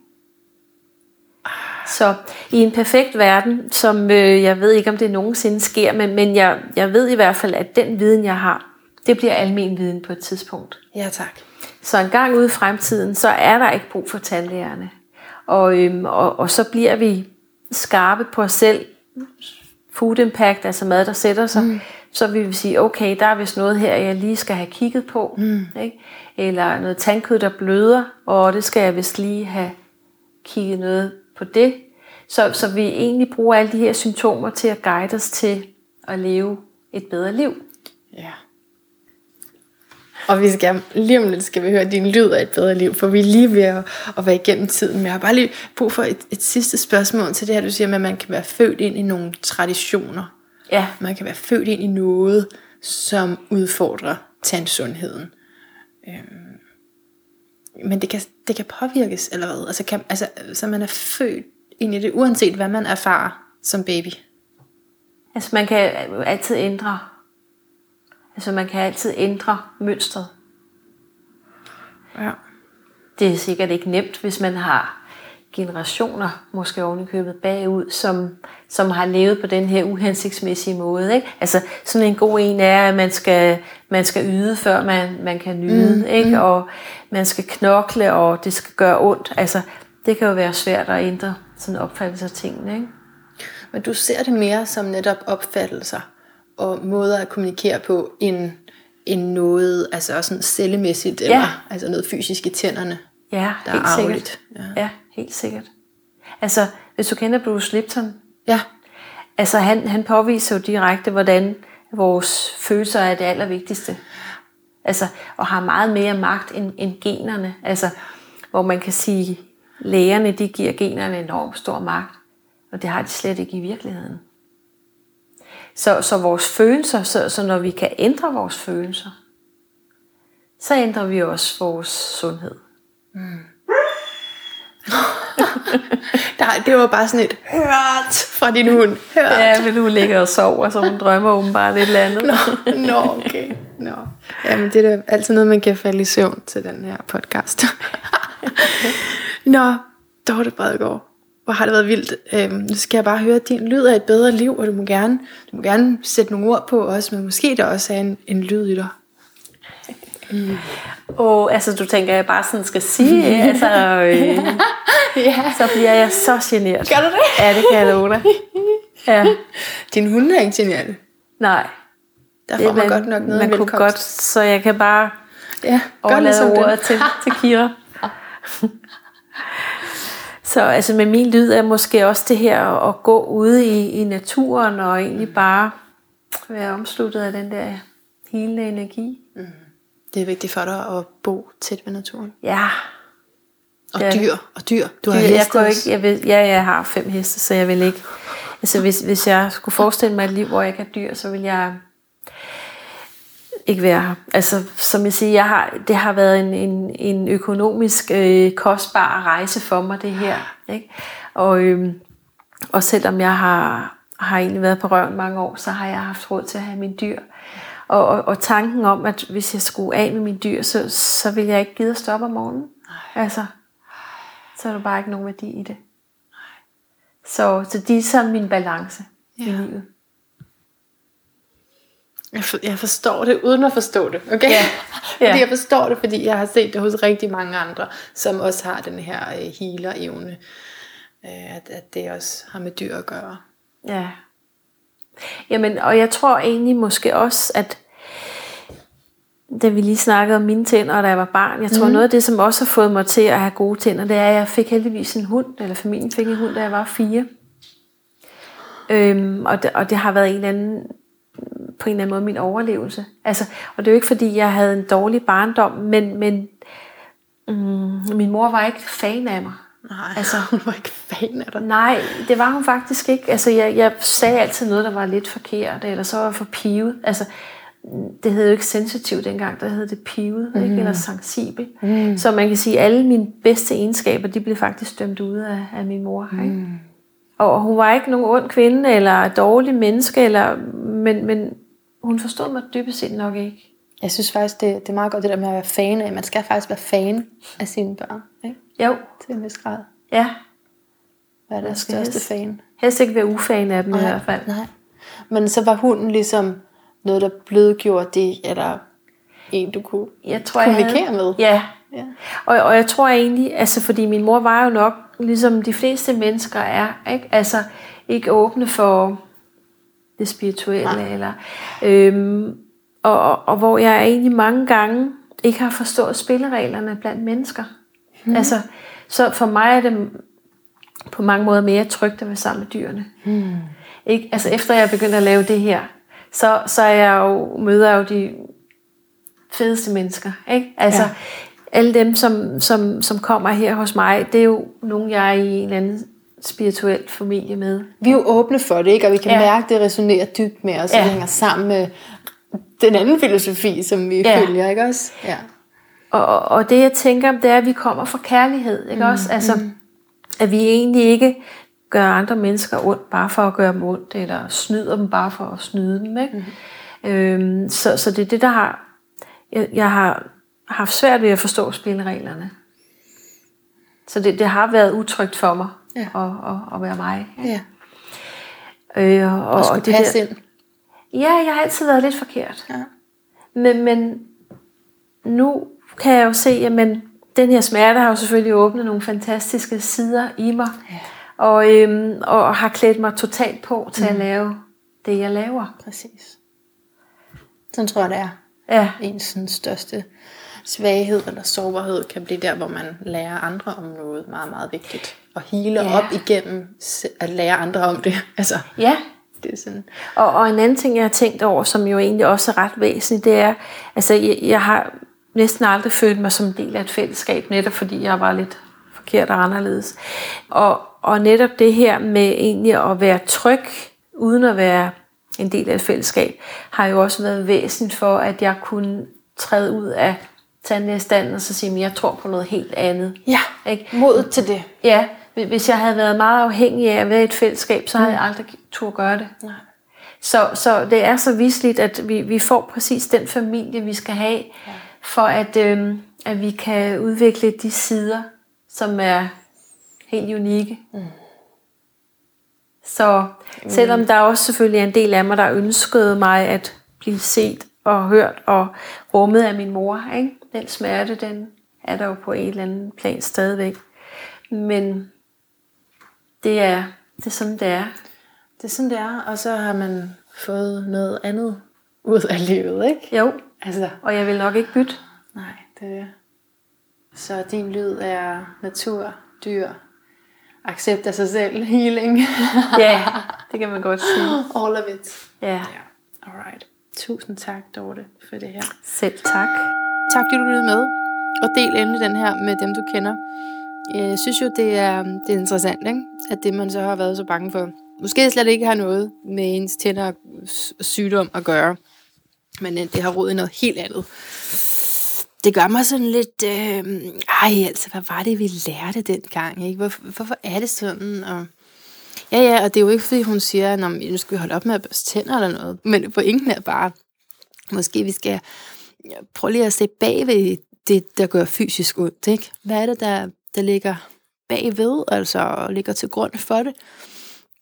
Så i en perfekt verden, som øh, jeg ved ikke, om det nogensinde sker, men, men jeg, jeg ved i hvert fald, at den viden, jeg har, det bliver almen viden på et tidspunkt. Ja, tak. Så en gang ude i fremtiden, så er der ikke brug for tandlægerne. Og, øhm, og, og så bliver vi skarpe på os selv. Food impact, altså mad, der sætter sig. Mm. Så vil vi sige, okay, der er vist noget her, jeg lige skal have kigget på. Mm. Ikke? Eller noget tandkød, der bløder, og det skal jeg vist lige have kigget noget på det. Så, så vi egentlig bruger alle de her symptomer til at guide os til at leve et bedre liv. Ja. Og vi skal, lige om lidt skal vi høre din lyd af et bedre liv, for vi er lige ved at, at være igennem tiden. Men jeg har bare lige brug for et, et sidste spørgsmål til det her, du siger med, at man kan være født ind i nogle traditioner. Ja, Man kan være født ind i noget, som udfordrer tandsundheden. Øhm, men det kan, det kan påvirkes, eller hvad? Altså, kan, altså, så man er født ind i det, uanset hvad man erfarer som baby. Altså man kan altid ændre. Altså man kan altid ændre mønstret. Ja. Det er sikkert ikke nemt, hvis man har generationer, måske ovenikøbet bagud, som, som har levet på den her uhensigtsmæssige måde. Ikke? Altså sådan en god en er, at man skal, man skal yde, før man, man kan nyde. Mm, ikke? Mm. Og man skal knokle, og det skal gøre ondt. Altså det kan jo være svært at ændre sådan en opfattelse af tingene. Ikke? Men du ser det mere som netop opfattelser og måder at kommunikere på, end, end noget altså sådan cellemæssigt, eller Ja. altså noget fysisk i tænderne. Ja, Der er helt arveligt. sikkert. Ja. Ja. ja, helt sikkert. Altså, hvis du kender Bruce Lipton, Ja, altså han, han påviser jo direkte, hvordan vores følelser er det allervigtigste. Altså, og har meget mere magt end, end generne. Altså, hvor man kan sige, lægerne de giver generne enormt stor magt. Og det har de slet ikke i virkeligheden. Så, så vores følelser, så, så når vi kan ændre vores følelser, så ændrer vi også vores sundhed. Der, det var bare sådan et hørt fra din hund. Hørt. Ja, men hun ligger og sover, så hun drømmer åbenbart et eller andet. Nå, nå, okay. Nå. Jamen, det er da altid noget, man kan falde i søvn til den her podcast. Nå, Dorte Bredgaard. Hvor har det været vildt. Øhm, nu skal jeg bare høre, at din lyd er et bedre liv, og du må gerne, du må gerne sætte nogle ord på også, men måske der også er en, en lyd i dig. Og altså, du tænker, at jeg bare sådan skal sige, altså, øh, Ja. så bliver jeg så generet. Gør du det? Ja, det kan jeg love dig. Ja, Din hund er ikke genial. nej. Der får man, godt nok noget man kunne godt, så jeg kan bare ja, overlade ligesom ordet til, til Kira. Så altså med min lyd er måske også det her at, gå ude i, i naturen og egentlig bare være omsluttet af den der helende energi. Det er vigtigt for dig at bo tæt ved naturen. Ja, Og Ja. dyr, og dyr. Du har jeg, jeg heste kunne ikke, jeg vil, ja, jeg har fem heste, så jeg vil ikke. Altså hvis, hvis jeg skulle forestille mig et liv, hvor jeg ikke har dyr, så vil jeg ikke være her. Altså som jeg siger, jeg har, det har været en, en, en økonomisk øh, kostbar rejse for mig, det her. Ikke? Og, øh, og selvom jeg har, har egentlig været på røven mange år, så har jeg haft råd til at have mine dyr. Og, og, og tanken om, at hvis jeg skulle af med mine dyr, så, så ville jeg ikke gide at stoppe om morgenen. Altså, så er der bare ikke nogen værdi i det. Så, så de er sådan min balance ja. i livet. Jeg, for, jeg forstår det, uden at forstå det, okay? Ja. Ja. Fordi jeg forstår det, fordi jeg har set det hos rigtig mange andre, som også har den her øh, healer-evne. Øh, at, at det også har med dyr at gøre. Ja. Jamen, og jeg tror egentlig måske også, at da vi lige snakkede om mine tænder, da jeg var barn, jeg tror mm. noget af det, som også har fået mig til at have gode tænder, det er, at jeg fik heldigvis en hund, eller familien fik en hund, da jeg var fire. Øhm, og, det, og det har været en eller anden, på en eller anden måde min overlevelse. Altså, og det er jo ikke, fordi jeg havde en dårlig barndom, men, men mm, min mor var ikke fan af mig. Nej, Altså- hun var ikke fan af dig. Nej, det var hun faktisk ikke. Altså, jeg, jeg sagde altid noget, der var lidt forkert, eller så var jeg for pivet. Altså, det hed jo ikke sensitiv dengang, der hed det pivet, mm. ikke? eller sensibel. Mm. Så man kan sige, at alle mine bedste egenskaber, de blev faktisk dømt ud af, af min mor. Ikke? Mm. Og hun var ikke nogen ond kvinde, eller dårlig menneske, eller, men, men hun forstod mig dybest set nok ikke. Jeg synes faktisk, det, det er meget godt det der med at være fan af. Man skal faktisk være fan af sine børn. Ikke? Jo, Til en vis grad. ja. Hvad er deres største helst- fan? Helst ikke være ufan af dem i hvert fald. Nej. Men så var hunden ligesom noget, der blødgjorde det, eller en, du kunne jeg tror, jeg kommunikere havde, med. Ja. Ja. Og, og jeg tror egentlig, altså fordi min mor var jo nok, ligesom de fleste mennesker er, ikke? Altså ikke åbne for det spirituelle. Nej. Eller, øhm, og, og, og hvor jeg egentlig mange gange ikke har forstået spillereglerne blandt mennesker. Hmm. Altså, så for mig er det på mange måder mere trygt at være sammen med dyrene. Hmm. Ikke? Altså efter jeg begyndte at lave det her, så, så er jeg jo, møder jeg jo de fedeste mennesker. Ikke? Altså, ja. alle dem, som, som, som kommer her hos mig, det er jo nogen, jeg er i en eller anden spirituel familie med. Vi er jo åbne for det, ikke? og vi kan Ja. mærke, at det resonerer dybt med os, og Ja. det hænger sammen med den anden filosofi, som vi Ja. følger, ikke også? Ja. Og, og- og det jeg tænker, det er, at vi kommer fra kærlighed, ikke mm, også? Altså, at vi egentlig ikke gør andre mennesker ondt, bare for at gøre dem ondt, eller snyder dem bare for at snyde dem, ikke? Mm. Øhm, så, så det er det, der har... Jeg, jeg har haft svært ved at forstå spillereglerne. Så det, det har været utrygt for mig Ja. at, at, at være mig. ja. Øh, og, Og skulle det passe der, ind. Ja, jeg har altid været lidt forkert. Ja. Men, men nu kan jeg jo se, at den her smerte har jo selvfølgelig åbnet nogle fantastiske sider i mig. Ja. Og, øhm, og har klædt mig totalt på til mm. at lave det, jeg laver. Præcis. Sådan tror jeg, det er. Ja, Ens sådan, største svaghed eller sårbarhed kan blive der, hvor man lærer andre om noget meget, meget vigtigt. Og healer Ja. op igennem at lære andre om det. Altså, ja det er sådan... Og, og en anden ting, jeg har tænkt over, som jo egentlig også er ret væsentligt, det er, altså jeg, jeg har næsten aldrig følt mig som en del af et fællesskab, netop fordi jeg var lidt forkert og anderledes. Og, og netop det her med egentlig at være tryg, uden at være en del af et fællesskab, har jo også været væsentligt for, at jeg kunne træde ud af tandlægestanden og så sige, at jeg tror på noget helt andet. Ja, Ikke? modet til det. Ja, hvis jeg havde været meget afhængig af at være i et fællesskab, så havde jeg aldrig turde gøre det. Nej. Så, så det er så visligt, at vi, vi får præcis den familie, vi skal have, ja. for at, øhm, at vi kan udvikle de sider, som er helt unikke. Mm. Så selvom der også selvfølgelig er en del af mig, der ønskede mig at blive set og hørt og rummet af min mor, ikke? Den smerte, den er der jo på et eller andet plan stadigvæk. Men det er, det er sådan, det er. Det er sådan, det er. Og så har man fået noget andet ud af livet, ikke? Jo, Altså, og jeg vil nok ikke bytte. nej, det er Så din lyd er natur, dyr, accept af sig selv, healing. Ja, det kan man godt sige. All of it. Ja, Ja, alright. Tusind tak, Dorte, for det her. selv tak. Tak fordi du lyttede med. Og del endelig den her med dem, du kender. Jeg synes jo, det er, mm, det er interessant, ikke? at det man så har været så bange for, måske slet ikke har noget med ens tænder og sygdom at gøre, men øh, det har rod i noget helt andet. Det gør mig sådan lidt, øh, ej altså, hvad var det, vi lærte dengang? Ikke? Hvor, hvorfor er det sådan? Og, ja, ja, og det er jo ikke, fordi hun siger, at nu skal vi holde op med at børste tænder eller noget, men pointen er bare, måske vi skal prøv lige at se bagved det, der gør fysisk ondt. Ikke? Hvad er det, der, der ligger bagved, altså ligger til grund for det?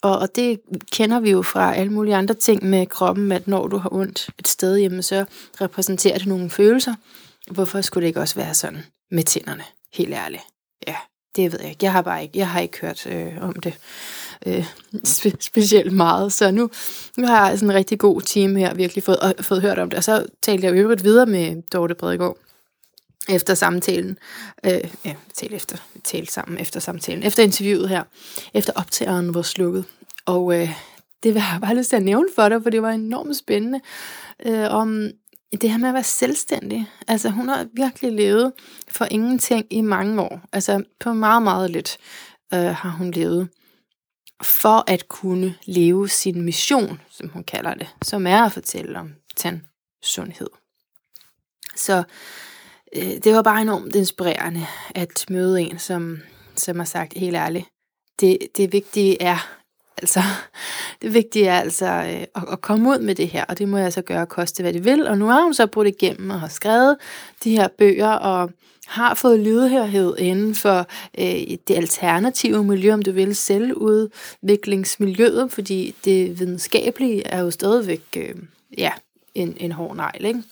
Og, og det kender vi jo fra alle mulige andre ting med kroppen, at når du har ondt et sted, jamen, så repræsenterer det nogle følelser. Hvorfor skulle det ikke også være sådan med tænderne? Helt ærligt. Ja, det ved jeg ikke. Jeg har bare ikke, jeg har ikke hørt øh, om det øh, spe, specielt meget. Så nu, nu har jeg sådan en rigtig god team her, virkelig fået, og, fået hørt om det. Og så talte jeg jo øvrigt videre med Dorte Bredegaard efter samtalen. Øh, ja, vi efter, vi sammen efter samtalen. Efter interviewet her. Efter optageren var slukket. Og øh, det vil jeg bare lyst til at nævne for dig, for det var enormt spændende. Øh, om det her med at være selvstændig. Altså hun har virkelig levet for ingenting i mange år. Altså på meget, meget lidt øh, har hun levet for at kunne leve sin mission, som hun kalder det, som er at fortælle om tandsundhed. Så øh, det var bare enormt inspirerende at møde en, som, som har sagt helt ærligt, det, det vigtige er, altså, det vigtige er altså øh, at, at komme ud med det her, og det må jeg så gøre koste, hvad det vil. Og nu har hun så brugt igennem og har skrevet de her bøger, og har fået lydhørhed inden for øh, det alternative miljø, om du vil, selvudviklingsmiljøet, fordi det videnskabelige er jo stadigvæk øh, ja, en, en hård negl, ikke?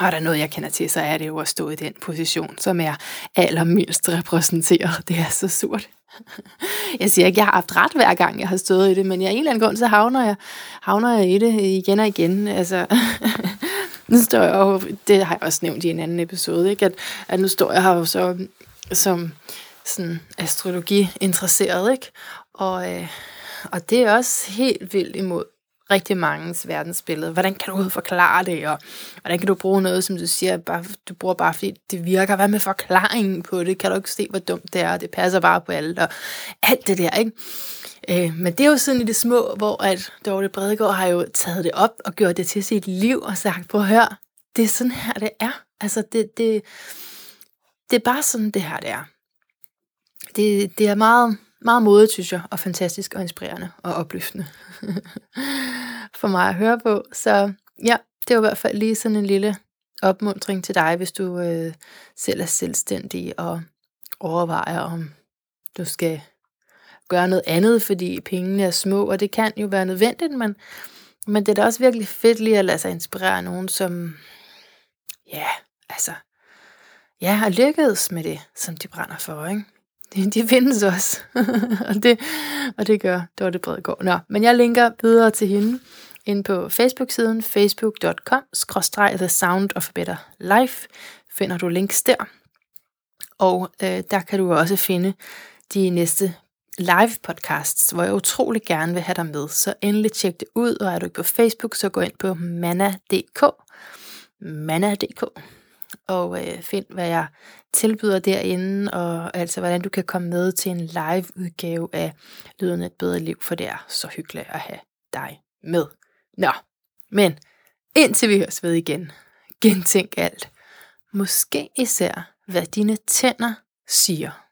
Og er der noget, jeg kender til, så er det jo at stå i den position, som er allermindst repræsenteret. Det er så surt. Jeg siger ikke, jeg har haft ret hver gang, jeg har stået i det, men jeg, en eller anden grund, så havner jeg, havner jeg i det igen og igen. Altså, nu står jeg jo, det har jeg også nævnt i en anden episode, ikke? At, at nu står jeg her jo så som sådan astrologi-interesseret, ikke? Og, øh, og det er også helt vildt imod rigtig mangens verdensbillede. Hvordan kan du forklare det, og hvordan kan du bruge noget, som du siger, bare, du bruger bare fordi det virker. Hvad med forklaringen på det? Kan du ikke se, hvor dumt det er? Det passer bare på alt, og alt det der, ikke? Øh, men det er jo sådan i det små, hvor at Dorte Bredegaard har jo taget det op og gjort det til sit liv og sagt, prøv at høre, det er sådan her, det er. Altså, det, det, det er bare sådan, det her, det er. Det, det er meget, meget modigt, synes jeg, og fantastisk og inspirerende og opløftende for mig at høre på. Så ja, det var i hvert fald lige sådan en lille opmuntring til dig, hvis du øh, selv er selvstændig og overvejer, om du skal gøre noget andet, fordi pengene er små, og det kan jo være nødvendigt, men, men det er da også virkelig fedt lige at lade sig inspirere af nogen, som ja, altså, ja, har lykkedes med det, som de brænder for, ikke? De, de findes også, og, det, og det gør Dorte Bredegaard. Nå, men jeg linker videre til hende ind på Facebook-siden facebook.com The Sound of a Better Life. Finder du links der. Og øh, der kan du også finde de næste live podcasts, hvor jeg utrolig gerne vil have dig med. Så endelig tjek det ud, og er du ikke på Facebook, så gå ind på manna.dk. Manna.dk og øh, find, hvad jeg tilbyder derinde, og altså hvordan du kan komme med til en live udgave af Lyden et bedre liv, for det er så hyggeligt at have dig med. Nå, men indtil vi høres ved igen, gentænk alt. Måske især, hvad dine tænder siger.